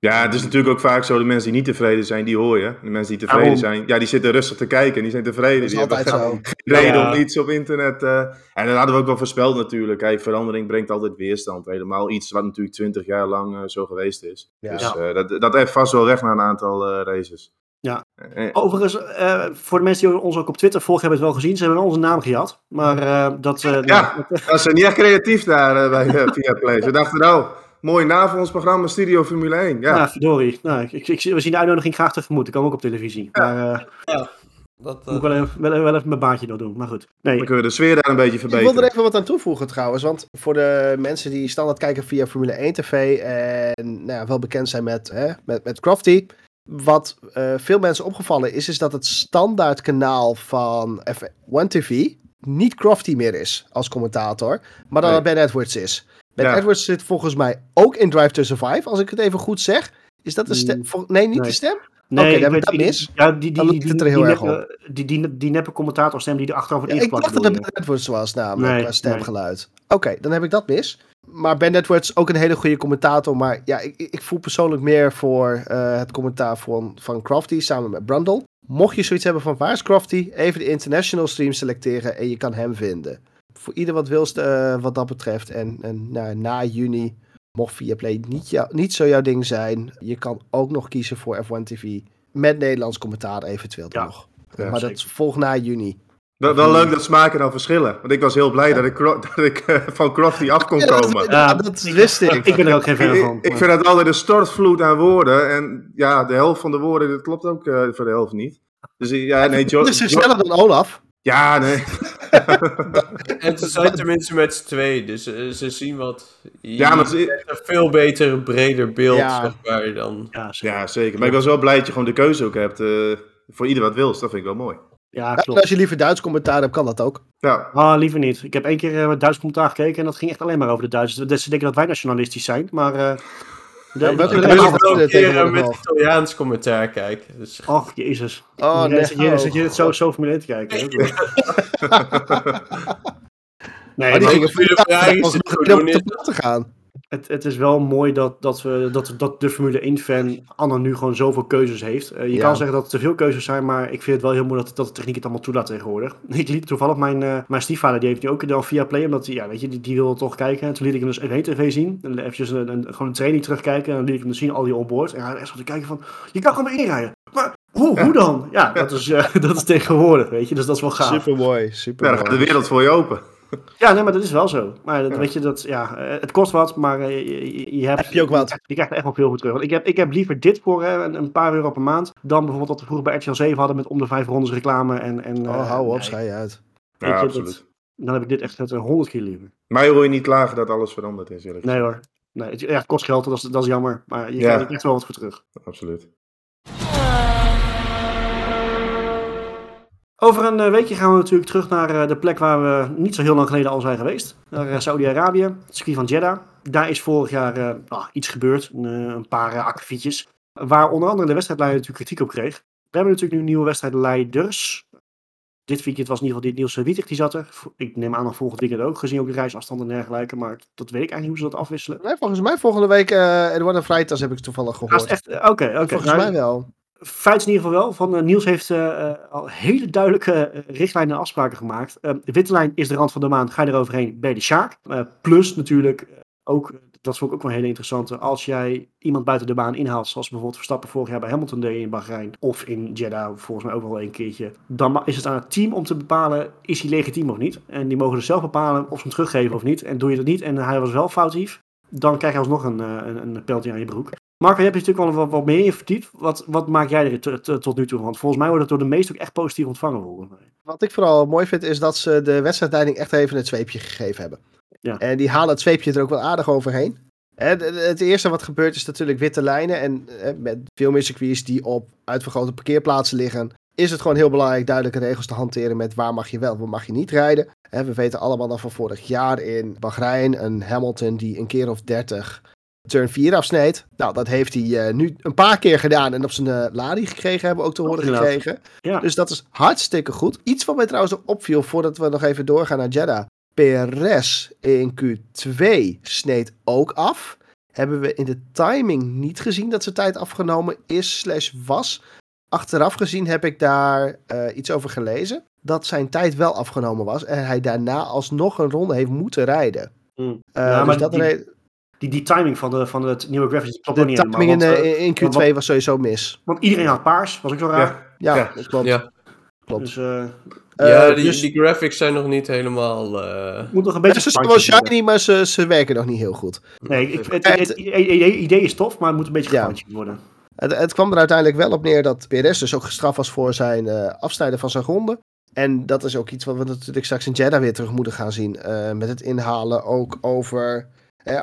Ja, het is natuurlijk ook vaak zo, de mensen die niet tevreden zijn, die hoor je. De mensen die tevreden Waarom? zijn, ja, die zitten rustig te kijken en die zijn tevreden. Dat is die hebben altijd geen zo. reden Ja. om iets op internet... Uh, en dat hadden we ook wel voorspeld natuurlijk. Kijk, verandering brengt altijd weerstand. Helemaal iets wat natuurlijk twintig jaar lang uh, zo geweest is. Ja. Dus uh, dat, dat heeft vast wel weg na een aantal races. Ja. Eh, Overigens, uh, voor de mensen die ons ook op Twitter volgen, hebben het wel gezien. Ze hebben wel onze naam gehad. Maar uh, dat... Uh, ja, dat zijn niet echt creatief daar bij uh, Viaplay. Ze dachten, nou, mooie naam voor ons programma Studio Formule 1. Ja, ja verdorie. Nou, ik, ik, we zien de uitnodiging graag tegemoet. Ik kan ook op televisie. Ja. Maar, ja. Dat, moet ik wel even, wel, wel even mijn baantje nog doen. Maar goed. Nee. Dan kunnen we de sfeer daar een beetje verbeteren. Ik wil er even wat aan toevoegen trouwens. Want voor de mensen die standaard kijken via Formule 1 TV en nou ja, wel bekend zijn met, hè, met, met Crofty. Wat uh, veel mensen opgevallen is, is dat het standaard kanaal van F1 TV niet Crofty meer is als commentator, maar dat Nee. het Ben Edwards is. Ben Ja. Edwards zit volgens mij ook in Drive to Survive, als ik het even goed zeg. Is dat de stem? Mm, Vol- nee, niet nee. de stem? Nee, Oké, ik dan heb ik dat mis. Ja, die, die, Dan die, die, er heel die, erg neppe, die, die, die neppe commentatorstem die er wordt Ja, ik dacht dat het Ben Edwards was namelijk, Nee, qua stemgeluid. Oké, dan heb ik dat mis. Maar Ben Edwards ook een hele goede commentator. Maar ja, ik, ik voel persoonlijk meer voor eh, het commentaar van, van Crofty samen met Brundle. Mocht je zoiets hebben van waar is Crofty, even de international stream selecteren en je kan hem vinden. Voor ieder wat wilst eh, wat dat betreft. En, en nou, na juni, mocht Viaplay niet, jou, niet zo jouw ding zijn, je kan ook nog kiezen voor F1 TV. Met Nederlands commentaar eventueel Ja. nog. Ja, maar dat volgt na juni. Wel, wel leuk dat smaken dan verschillen. Want ik was heel blij dat ik, dat ik eh, van Crofty af kon Ja, komen. Ja, dat wist ik. Ik ben er ook geen fan van. Ik, ik vind dat altijd een stortvloed aan woorden. En ja, de helft van de woorden, dat klopt ook eh, voor de helft niet. Dus ja, nee, Jo- Dit is dan Olaf. Ja, nee. En ze zijn tenminste met z'n twee, dus eh, ze zien wat. Je Ja, maar ze- een veel beter, breder beeld, Ja. zeg maar, dan... Ja, zeker. ja, zeker. Maar ik was wel blij dat je gewoon de keuze ook hebt. eh, voor ieder wat wil. Dat vind ik wel mooi. Ja, Ja, klopt. als je liever Duits commentaar hebt, kan dat ook. Ja, Ah, liever niet. Ik heb één keer uh, Duits commentaar gekeken en dat ging echt alleen maar over de Duitsers. Dus ze denken dat wij nationalistisch zijn, maar... nog is wel een het keer met. Italiaans commentaar kijken. Dus, Och, jezus. Oh, nee. Zit je, zit je dit zo, zo Formule 1 te kijken? hè? nee, Oh, die gingen voor het de te gaan. Het, het is wel mooi dat, dat, we, dat, dat de Formule 1-fan Anna nu gewoon zoveel keuzes heeft. Eh, je Ja. kan zeggen dat het te veel keuzes zijn, maar ik vind het wel heel mooi dat, dat de techniek het allemaal toelaat tegenwoordig. Ik liet toevallig mijn, eh, mijn stiefvader, die heeft nu ook dan via Play, omdat hij, ja, weet je, die, die wilde toch kijken. En toen liet ik hem dus F1 TV zien. En eventjes een, een, gewoon een training terugkijken. En dan liet ik hem dus zien, al die onboard. En hij had echt zo te kijken van, je kan gewoon weer inrijden. Maar hoe, hoe dan? Ja, dat is, eh, dat is tegenwoordig, weet je. Dus dat is wel gaaf. Super mooi, ja super dan gaat de wereld voor je open. Ja, nee, maar dat is wel zo. Maar dat, weet je, dat, ja, eh, het kost wat, maar eh, je, je, je hebt, Heb je ook wat? Je krijgt er echt wel veel voor terug. Want ik heb, ik heb liever dit voor hè, een, paar euro per maand, dan bijvoorbeeld wat we vroeger bij RTL 7 hadden met om de vijf rondes reclame. En, en, Oh, eh, hou op, nee, schei je uit. Ja, je, absoluut. dat- dan heb ik dit echt het honderd keer liever. Mij hoor je niet klagen dat alles veranderd is, eerlijk Nee hoor. Nee, het, ja, het kost geld, dat is, dat is jammer. Maar je Ja. krijgt er echt wel wat voor terug. Absoluut. Over een eh, weekje gaan we natuurlijk terug naar eh, de plek waar we niet zo heel lang geleden al zijn geweest. Naar eh, Saudi-Arabië, het circuit van Jeddah. Daar is vorig jaar ah, iets gebeurd, een, een paar uh, akkefietjes. Waar onder andere de wedstrijdleider natuurlijk kritiek op kreeg. We hebben natuurlijk nu nieuwe wedstrijdleiders. Dit weekend was in ieder geval dit Niels Wietig, die zat er. Ik neem aan dat volgend weekend ook, gezien ook de reisafstanden en dergelijke. Maar dat weet ik eigenlijk niet hoe ze dat afwisselen. Nee, volgens mij volgende week uh, Eduardo Freitas heb ik toevallig gehoord. Oké, oké. Volgens Nou, mij wel. Feit is in ieder geval wel, van eh, Niels heeft eh, eh, al hele duidelijke richtlijnen en afspraken gemaakt. Eh, de witte lijn is de rand van de maan, ga je eroverheen, je de Sjaak. Plus natuurlijk, ook, dat vond ik ook wel een hele interessante, als jij iemand buiten de baan inhaalt, zoals bijvoorbeeld Verstappen vorig jaar bij Hamilton deed in Bahrein, of in Jeddah volgens mij ook wel een keertje, dan is het aan het team om te bepalen, is hij legitiem of niet? En die mogen dus zelf bepalen of ze hem teruggeven of niet. En doe je dat niet en hij was wel foutief, dan krijg je alsnog een, een, een penalty aan je broek. Marco, je hebt je natuurlijk wel wat, wat meer in verdiept. Wat, wat maak jij er tot nu toe van? Want volgens mij wordt het door de meesten ook echt positief ontvangen. Volgens mij. Wat ik vooral mooi vind is dat ze de wedstrijdleiding echt even het zweepje gegeven hebben. Ja. En die halen het zweepje er ook wel aardig overheen. Het eerste wat gebeurt is natuurlijk witte lijnen. En met veel meer circuits die op uitvergrote parkeerplaatsen liggen, is het gewoon heel belangrijk duidelijke regels te hanteren met waar mag je wel, waar mag je niet rijden. We weten allemaal dan van vorig jaar in Bahrein een Hamilton die een keer of 30 turn 4 afsneed. Nou, dat heeft hij eh, nu een paar keer gedaan en op zijn eh lari gekregen, hebben we ook te horen gekregen. Ja. Dus dat is hartstikke goed. Iets wat mij trouwens nog opviel voordat we nog even doorgaan naar Jeddah. Perez in Q2 sneed ook af. Hebben we in de timing niet gezien dat zijn tijd afgenomen is slash was. Achteraf gezien heb ik daar eh, iets over gelezen. Dat zijn tijd wel afgenomen was. En hij daarna alsnog een ronde heeft moeten rijden. Mm. Eh, Ja, dus maar dat die- Die, die timing van, de, van het nieuwe graphics klopt de ook niet helemaal. timing in, Want, eh, eh, in Q2 want- was sowieso mis. want iedereen had paars, was ook zo raar. Ja. Ja, Ja. dat klopt. Ja, klopt. Dus eh Eh, ja die, dus- die graphics zijn nog niet helemaal... eh, het moet nog een Ja, beetje... ze zijn wel shiny, maar ze, ze werken nog niet heel goed. Nee, ik, het, het, het idee idee is tof, maar het moet een beetje Ja. gefine-tuned worden. Het, het kwam er uiteindelijk wel op neer dat Perez dus ook gestraft was voor zijn eh, afsnijden van zijn ronde. En dat is ook iets wat we natuurlijk straks in Jeddah weer terug moeten gaan zien. eh, met het inhalen ook over,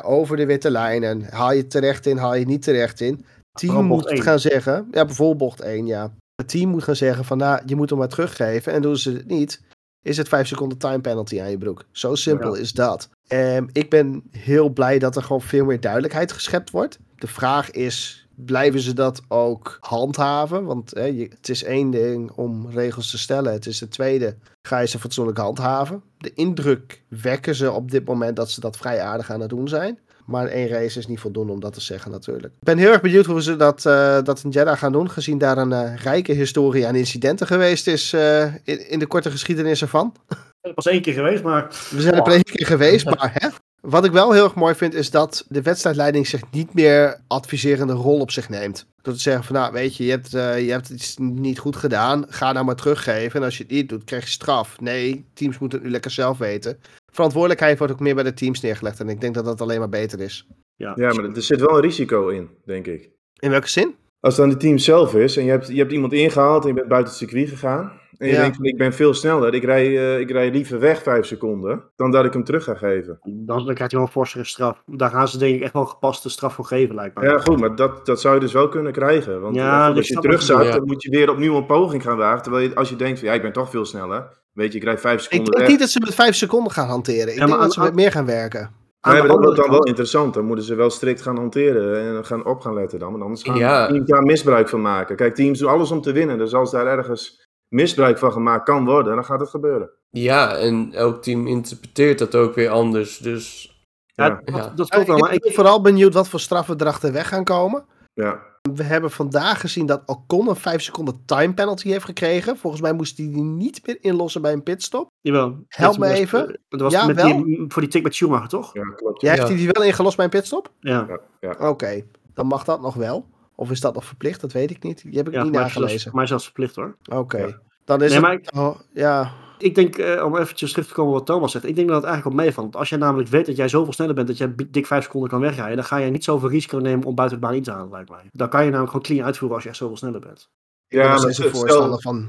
over de witte lijnen. Haal je terecht in, haal je niet terecht in. Team moet het gaan zeggen. Ja, bijvoorbeeld bocht 1, ja. Het team moet gaan zeggen van, nou, je moet hem maar teruggeven. En doen ze het niet, is het 5 seconden time penalty aan je broek. Zo simpel Ja. is dat. Ehm, ik ben heel blij dat er gewoon veel meer duidelijkheid geschept wordt. De vraag is, blijven ze dat ook handhaven? Want hè, je, het is één ding om regels te stellen. Het is de tweede, ga je ze fatsoenlijk handhaven? De indruk wekken ze op dit moment dat ze dat vrij aardig aan het doen zijn. Maar één race is niet voldoende om dat te zeggen natuurlijk. Ik ben heel erg benieuwd hoe ze dat, eh, dat in Jeddah gaan doen. Gezien daar een eh, rijke historie aan incidenten geweest is eh, in, in de korte geschiedenis ervan. Het was één keer geweest, maar We zijn er Oh. een keer geweest, maar hè? Wat ik wel heel erg mooi vind, is dat de wedstrijdleiding zich niet meer adviserende rol op zich neemt. Door te zeggen van, nou weet je, je hebt, eh, je hebt iets niet goed gedaan, ga nou maar teruggeven. En als je het niet doet, krijg je straf. Nee, teams moeten het nu lekker zelf weten. Verantwoordelijkheid wordt ook meer bij de teams neergelegd. En ik denk dat dat alleen maar beter is. ja. Ja, maar er zit wel een risico in, denk ik. In welke zin? Als het dan het team zelf is en je hebt, je hebt iemand ingehaald en je bent buiten het circuit gegaan. En je Ja. denkt van ik ben veel sneller, ik rij, eh, ik rij liever weg vijf seconden dan dat ik hem terug ga geven. Dan, dan krijgt hij wel een forsere straf. Daar gaan ze denk ik echt wel gepaste straf voor geven, lijkt me. Ja goed, maar dat, dat zou je dus wel kunnen krijgen. Want Ja, eh, ik als je wat je zakt, bedoelt, dan moet je weer opnieuw een poging gaan wagen. Terwijl je, als je denkt van ja, ik ben toch veel sneller. Weet je, ik rijd vijf Ik seconden denk weg. niet dat ze met vijf seconden gaan hanteren. Ik Ja, maar denk dat ze met meer gaan werken. Aan Nee, de maar dat wordt dan wel interessant. Dan moeten ze wel strikt gaan hanteren en gaan op gaan letten dan. Want anders gaan Ja. teams daar misbruik van maken. Kijk, teams doen alles om te winnen. Dus als daar ergens misbruik van gemaakt kan worden, dan gaat het gebeuren. ja, en elk team interpreteert dat ook weer anders. Dus Ja, Ja. dat, klopt wel. ik Maar ben ik, vooral benieuwd wat voor straffen er achterweg gaan komen. Ja, We hebben vandaag gezien dat Ocon een 5 seconden time penalty heeft gekregen. Volgens mij moest hij die niet meer inlossen bij een pitstop. jawel. Help me even. Dat was Ja, met wel? die, voor die tik met Schumacher, toch? ja klopt. Jij Ja. heeft hij die wel ingelost bij een pitstop? Ja. Ja, ja. Oké, dan mag dat nog wel. Of is dat nog verplicht? Dat weet ik niet. Die heb ik Ja, niet zelfs, nagelezen. voor mij zelfs verplicht hoor. Oké, Ja. dan is Nee, het... maar ik- oh, ja, ik denk, eh, om eventjes terug te komen wat Thomas zegt, ik denk dat het eigenlijk wel meevalt. Want Als jij namelijk weet dat jij zoveel sneller bent dat jij dik 5 seconden kan wegrijden, dan ga je niet zoveel risico nemen om buiten de baan in te halen, lijkt mij. Dan kan je namelijk gewoon clean uitvoeren als je echt zoveel sneller bent. Ja, maar een voorstander van...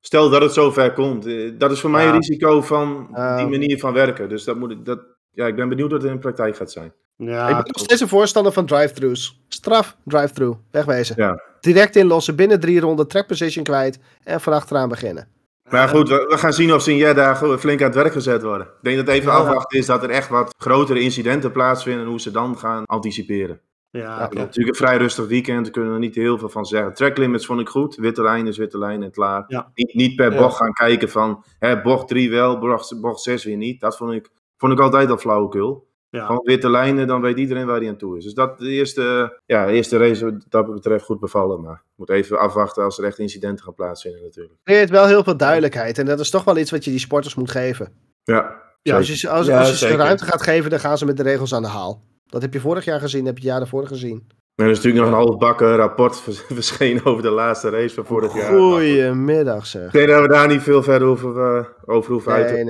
Stel dat het zover komt. eh, Dat is voor mij Ja. een risico van die manier van werken. Dus dat moet ik, dat, ja, ik ben benieuwd wat het in de praktijk gaat zijn. Ja, ik ben nog steeds een voorstander van drive-thrus. Straf, drive-thru. Wegwezen. Ja. Direct inlossen, binnen drie ronden, track position kwijt en van achteraan beginnen. Maar ja, goed, we, we gaan zien of ze gewoon flink aan het werk gezet worden. Ik denk dat even Ja. afwachten is dat er echt wat grotere incidenten plaatsvinden en hoe ze dan gaan anticiperen. ja. Natuurlijk een vrij rustig weekend, daar kunnen we er niet heel veel van zeggen. Track limits vond ik goed, witte lijn is witte lijn en klaar. Ja. Niet, niet per bocht gaan kijken van hè, bocht 3 wel, bocht, bocht 6 weer niet. Dat vond ik, vond ik altijd al flauwekul. Ja. Gewoon witte lijnen, dan weet iedereen waar hij aan toe is. Dus dat de eerste, ja, de eerste race wat dat betreft goed bevallen. Maar moet even afwachten als er echt incidenten gaan plaatsvinden natuurlijk. Het creëert wel heel veel duidelijkheid. En dat is toch wel iets wat je die sporters moet geven. Ja, Ja, als je, ze- als, Ja, als je ze ruimte gaat geven, dan gaan ze met de regels aan de haal. Dat heb je vorig jaar gezien, heb je het jaar daarvoor gezien. En er is natuurlijk nog een halfbakken rapport vers- verschenen over de laatste race van vorig jaar. Goedemiddag zeg. Ik denk dat we daar niet veel verder over, eh, over hoeven uit te Nee,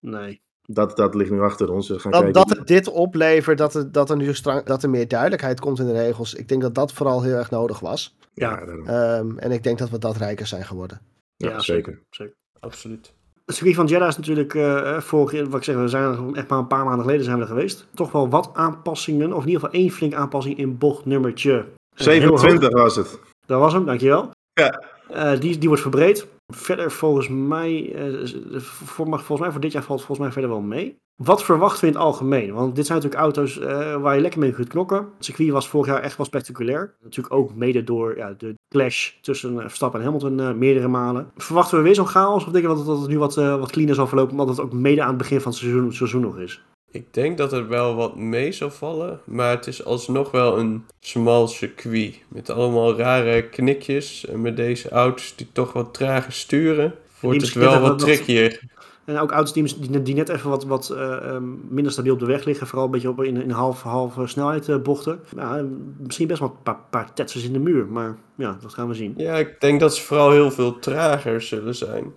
nee. Dat, dat ligt nu achter ons. We gaan Dat, kijken. dat het dit oplevert, dat er, dat er nu strang, dat er meer duidelijkheid komt in de regels. Ik denk dat dat vooral heel erg nodig was. Ja. Ehm, en ik denk dat we dat rijker zijn geworden. ja, Ja, zeker. zeker. Absoluut. Het circuit van Jeddah is natuurlijk eh vorig wat ik zeg, we zijn er echt maar een paar maanden geleden zijn we er geweest. Toch wel wat aanpassingen, of in ieder geval één flinke aanpassing in bocht nummertje. eh, heel hoog. 27 was het. Dat was hem, dankjewel. Ja. Eh, die, die wordt verbreed. Verder volgens mij, eh, voor, volgens mij voor dit jaar valt volgens mij verder wel mee. Wat verwachten we in het algemeen? Want dit zijn natuurlijk auto's eh, waar je lekker mee kunt knokken. Het circuit was vorig jaar echt wel spectaculair. Natuurlijk ook mede door ja, de clash tussen eh, Verstappen en Hamilton meerdere malen. Verwachten we weer zo'n chaos? Of denken we dat, het nu wat, wat cleaner zal verlopen, omdat het ook mede aan het begin van het seizoen, seizoen nog is? Ik denk dat het wel wat mee zal vallen, maar het is alsnog wel een smal circuit. Met allemaal rare knikjes en met deze auto's die toch wat trager sturen, wordt het wel wat trickier. En ook auto's die, die, net even wat, wat eh, ehm, minder stabiel op de weg liggen. Vooral een beetje op, in, in half, half eh, snelheid eh, bochten. Ja, misschien best wel een paar, paar tetsers in de muur. Maar ja, dat gaan we zien. Ja, ik denk dat ze vooral heel veel trager zullen zijn.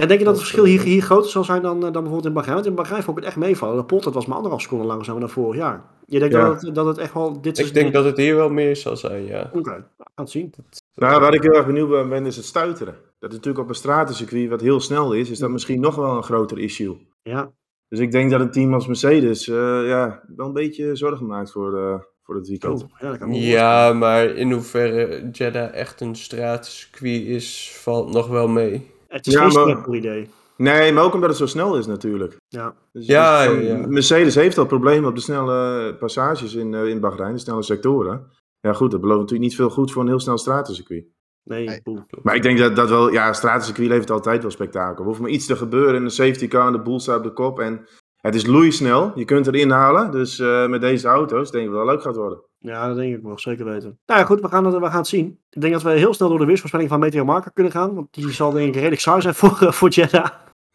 Ja, denk je dat het verschil hier, hier groter zal zijn dan, eh, dan bijvoorbeeld in Bahrein? Want in Bahrein vond ik het echt meevallen. De Poltert was maar anderhalf seconde langzamer dan vorig jaar. Je denkt Ja. dat, het, dat het echt wel... Dit Ik denk dat het hier wel meer zal zijn, ja. Oké, gaan het zien. Nou, waar ik heel erg benieuwd ben, ben, is het stuiteren. Dat is natuurlijk op een stratencircuit wat heel snel is, is dat misschien nog wel een groter issue. Ja, Dus ik denk dat een team als Mercedes eh, ja, wel een beetje zorgen maakt voor, eh, voor het weekend. oh, ja, dat Ja, maar in hoeverre Jeddah echt een straatcircuit is, valt nog wel mee. Het is Ja, geen maar- simpel idee. Nee, maar ook omdat het zo snel is natuurlijk. Ja. Dus, Ja, dus, ja, ja. Mercedes heeft al problemen op de snelle passages in, eh, in Bahrein, de snelle sectoren. Ja goed, dat belooft natuurlijk niet veel goed voor een heel snel stratencircuit. Nee, Nee. poeh. Maar ik denk dat dat wel, ja, stratencircuit levert altijd wel spektakel. Er hoeft maar iets te gebeuren en een safety car en de boel staat op de kop. En het is loeisnel, je kunt erin halen. Dus eh, met deze auto's denk ik wel leuk gaat worden. Ja, dat denk ik wel, zeker weten. Nou ja, goed, we gaan, het, we gaan het zien. Ik denk dat we heel snel door de weersvoorspelling van Meteo Marker kunnen gaan. Want die zal denk ik redelijk saai zijn voor, eh, voor Jeddah.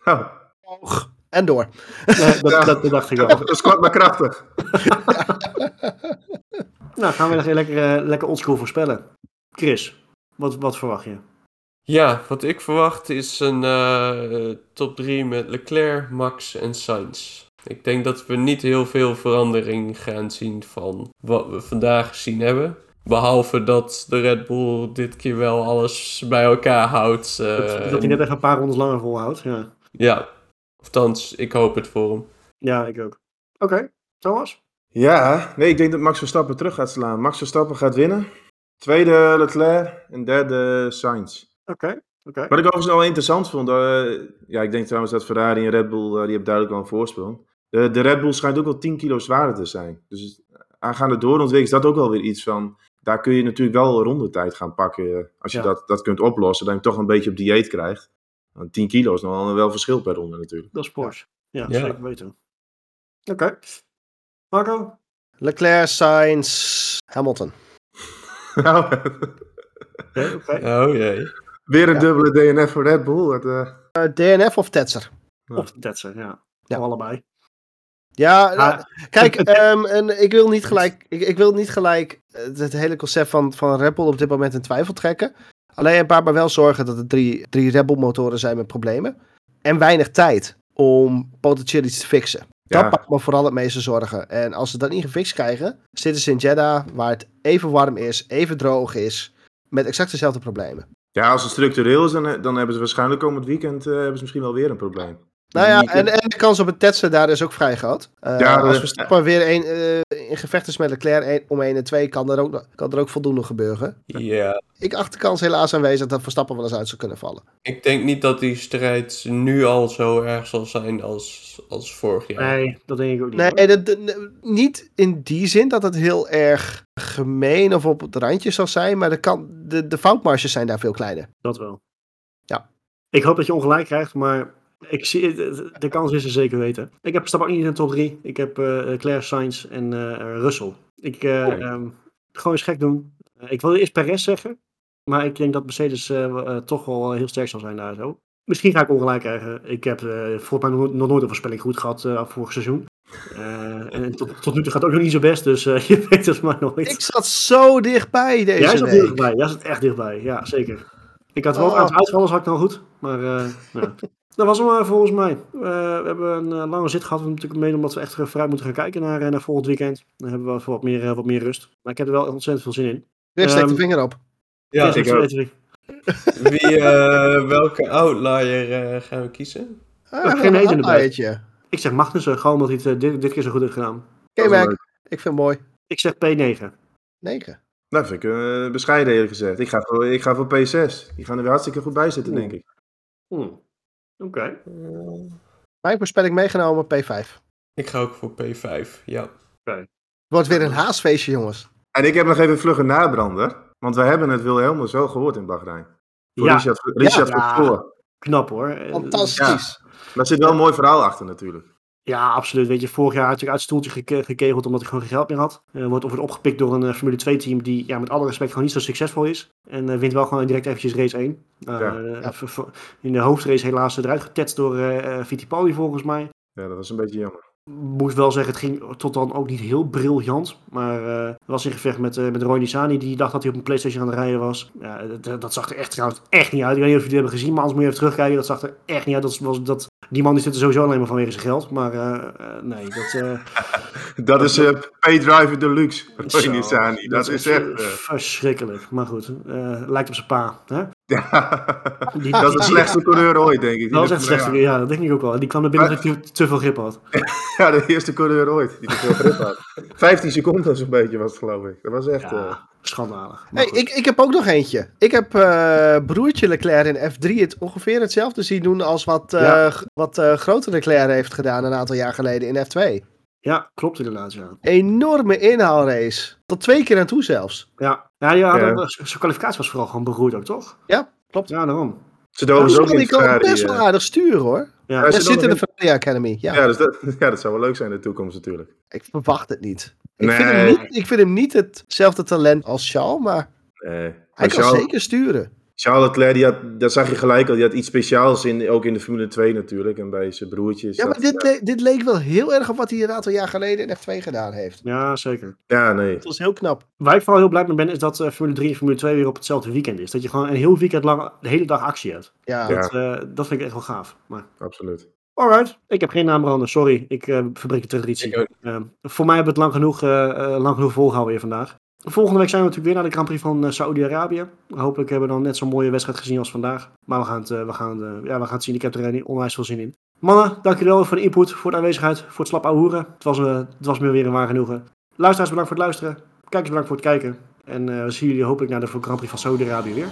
Nou, Hoog. En door. Nee, dat, dat, dat dacht ik wel. dat is kort maar krachtig. Nou, gaan we nog lekker, eh, lekker oldschool voorspellen. Chris, wat, wat verwacht je? Ja, wat ik verwacht is een eh, top 3 met Leclerc, Max en Sainz. Ik denk dat we niet heel veel verandering gaan zien van wat we vandaag gezien hebben. Behalve dat de Red Bull dit keer wel alles bij elkaar houdt. eh, dat, dat hij net even een paar rondes langer volhoudt. Ja, Ja, althans, ik hoop het voor hem. ja ik ook. Oké, Thomas? Ja, nee, ik denk dat Max Verstappen terug gaat slaan. Max Verstappen gaat winnen. Tweede Leclerc en derde Sainz. Oké, oké. Wat ik overigens wel interessant vond, eh, ja, ik denk trouwens dat Ferrari en Red Bull, eh, die hebben duidelijk wel een voorsprong. De, de Red Bull schijnt ook wel 10 kilo zwaarder te zijn. Dus aangaande doorontwikkeling is dat ook wel weer iets van, daar kun je natuurlijk wel rondetijd gaan pakken. eh, Als je Ja. dat, dat kunt oplossen, dat je toch een beetje op dieet krijgt. Want 10 kilo is nog wel, wel verschil per ronde natuurlijk. Dat is Porsche. Ja, Ja. zeker weten. Oké. Marco? Leclerc, Sainz, Hamilton. Nou, Oké, oké. Oh jee. weer een Ja. dubbele DNF voor Red Bull. Het, eh, Eh, DNF of Tetser? Of de Tetsen, ja. Ja. Of allebei. Ja, Ah, nou, kijk, ehm, en ik wil niet gelijk, ik, ik wil niet gelijk het, het hele concept van, van Red Bull op dit moment in twijfel trekken. Alleen baart me wel zorgen dat er drie, drie Red Bull motoren zijn met problemen. en weinig tijd om potentieel iets te fixen. Dat Ja. maakt me vooral het meeste zorgen. En als ze dat niet gefixt krijgen, zitten ze in Jeddah, waar het even warm is, even droog is, met exact dezelfde problemen. Ja, als het structureel is, dan, eh, dan hebben ze waarschijnlijk komend weekend eh, hebben ze misschien wel weer een probleem. Nou ja, en, en de kans op een tetsen daar is ook vrij groot. Eh, Ja, als Verstappen weer een, eh, in gevecht is met Leclerc een- om 1 en 2, kan er, ook, kan er ook voldoende gebeuren. Ja, Ik acht de kans helaas aanwezig dat Verstappen wel eens uit zou kunnen vallen. ik denk niet dat die strijd nu al zo erg zal zijn als, als vorig jaar. Nee, dat denk ik ook niet. Nee, dat- niet in die zin dat het heel erg gemeen of op het randje zal zijn, maar de, kan, de, de foutmarges zijn daar veel kleiner. Dat wel. Ja. Ik hoop dat je ongelijk krijgt, maar ik zie, de, de kans is er zeker weten. Ik heb ook niet in de top 3. Ik heb eh Claire Sainz en eh, Russell. Ik eh, Oh. ehm, gewoon eens gek doen. Eh, ik wilde eerst Perez zeggen, maar ik denk dat Mercedes eh, eh, toch wel heel sterk zal zijn daar zo. Misschien ga ik ongelijk krijgen. Ik heb eh volgens mij nog, nog nooit een voorspelling goed gehad eh vorig seizoen. Eh, en tot, tot nu toe gaat het ook nog niet zo best, dus eh, je weet het maar nooit. Ik zat zo dichtbij deze Jij zat week. dichtbij, jij zat echt dichtbij, ja zeker. Ik had wel Oh. het aantal uitvallers had ik nou goed, maar eh, ja. dat was hem eh, volgens mij. Eh, we hebben een eh, lange zit gehad, we natuurlijk mede omdat we echt vooruit moeten gaan kijken naar, naar volgend weekend. Dan hebben we wat meer, wat meer rust. Maar ik heb er wel ontzettend veel zin in. Weer steek de Ehm, vinger op. Ja, ik ook. weten wie- eh, welke outlier eh, gaan we kiezen? Ah, geen een eten erbij. Ik zeg Magnussen, gewoon omdat hij het dit, dit keer zo goed heeft gedaan. Dat is Mac. leuk. Ik vind het mooi. Ik zeg P9. 9. Nou, vind ik eh, bescheiden eerlijk gezegd. Ik ga, voor, ik ga voor P6. Die gaan er weer hartstikke goed bij zitten, Oeh. denk ik. Hmm. Oké. Mijn voorspelling meegenomen, P5. Ik ga ook voor P5, ja. Wordt weer een haasfeestje, jongens. En ik heb nog even vlugge nabrander. Want we hebben het Wilhelmus wel gehoord in Bahrein. Voor Ja. Richard, Richard Ja. Knap hoor. Eh, Fantastisch. Daar zit wel een mooi verhaal achter natuurlijk. Ja, absoluut. Weet je, vorig jaar had ik uit het stoeltje geke- gekegeld omdat ik gewoon geen geld meer had. Eh, wordt, wordt opgepikt door een eh, Formule 2 team die ja, met alle respect gewoon niet zo succesvol is. En eh, wint wel gewoon direct eventjes race 1. Eh, Ja. eh, v- v- In de hoofdrace helaas eruit getetst door Fittipaldi volgens mij. Ja, dat was een beetje jammer. Moest wel zeggen, het ging tot dan ook niet heel briljant. Maar eh was in gevecht met, eh met Roy Nissani, die dacht dat hij op een Playstation aan het rijden was. Ja, dat, dat zag er echt trouwens echt niet uit. Ik weet niet of jullie het hebben gezien, maar anders moet je even terugkijken. Dat zag er echt niet uit. Dat was, dat, die man die zit er sowieso alleen maar vanwege zijn geld. Maar nee, dat... Dat is eh P-Driver Deluxe. Roy Nissani. Dat is echt... eh, verschrikkelijk. Maar goed, lijkt op zijn pa. Hè? Ja. Die, Dat is de slechtste coureur ooit, denk ik. Dat was echt Die- slecht. Ja, dat denk ik ook wel. Die kwam er binnen omdat hij te, veel grip had. Ja, de eerste coureur ooit. Die te veel grip had. 15 seconden zo'n beetje was het, geloof ik. Dat was echt... eh, schandalig. Hey, ik, ik heb ook nog eentje. Ik heb eh, broertje Leclerc in F3 het ongeveer hetzelfde zien doen als wat, eh, Ja. g- wat eh, grote Leclerc heeft gedaan een aantal jaar geleden in F2. Ja, klopt inderdaad. Ja, Enorme inhaalrace. Tot twee keer aan toe zelfs. ja. ja, Ja. zijn kwalificatie was vooral gewoon beroerd ook, toch? Ja, klopt. Ja, daarom. Ze doven Dus ook in die kan best wel eh. aardig sturen hoor. Ja, Ja, Hij zit in de Ferrari Academy. Ja, Ja, dus dat, ja, dat zou wel leuk zijn in de toekomst natuurlijk. ik verwacht het niet. Ik, Nee. vind hem niet. ik vind hem niet hetzelfde talent als Charles, maar Nee. hij Maar kan Charles- zeker sturen. Charles Leclerc, die had, dat zag je gelijk al, die had iets speciaals, in, ook in de Formule 2 natuurlijk. En bij zijn broertjes. Ja, maar dit, le- dit leek wel heel erg op wat hij een aantal jaar geleden in F2 gedaan heeft. ja, zeker. Ja, nee. Dat was heel knap. Waar ik vooral heel blij mee ben, is dat eh, Formule 3 en Formule 2 weer op hetzelfde weekend is. Dat je gewoon een heel weekend lang de hele dag actie hebt. Ja. Ja. Dat, eh, dat vind ik echt wel gaaf. Maar Absoluut. Alright, ik heb geen naambranden, sorry. Ik eh verbreek de traditie. Eh, voor mij hebben we het lang genoeg, eh, lang genoeg volgehouden weer vandaag. Volgende week zijn we natuurlijk weer naar de Grand Prix van eh, Saoedi-Arabië. Hopelijk hebben we dan net zo'n mooie wedstrijd gezien als vandaag. Maar we gaan het, eh, we gaan, eh, ja, we gaan het zien. Ik heb er onwijs veel zin in. Mannen, dank jullie wel voor de input, voor de aanwezigheid, voor het slap hoeren. Het was, eh, het was me weer een waar genoegen. Luisteraars, bedankt voor het luisteren. Kijkers, bedankt voor het kijken. En we zien jullie hopelijk naar de Grand Prix van Saoedi-Arabië weer.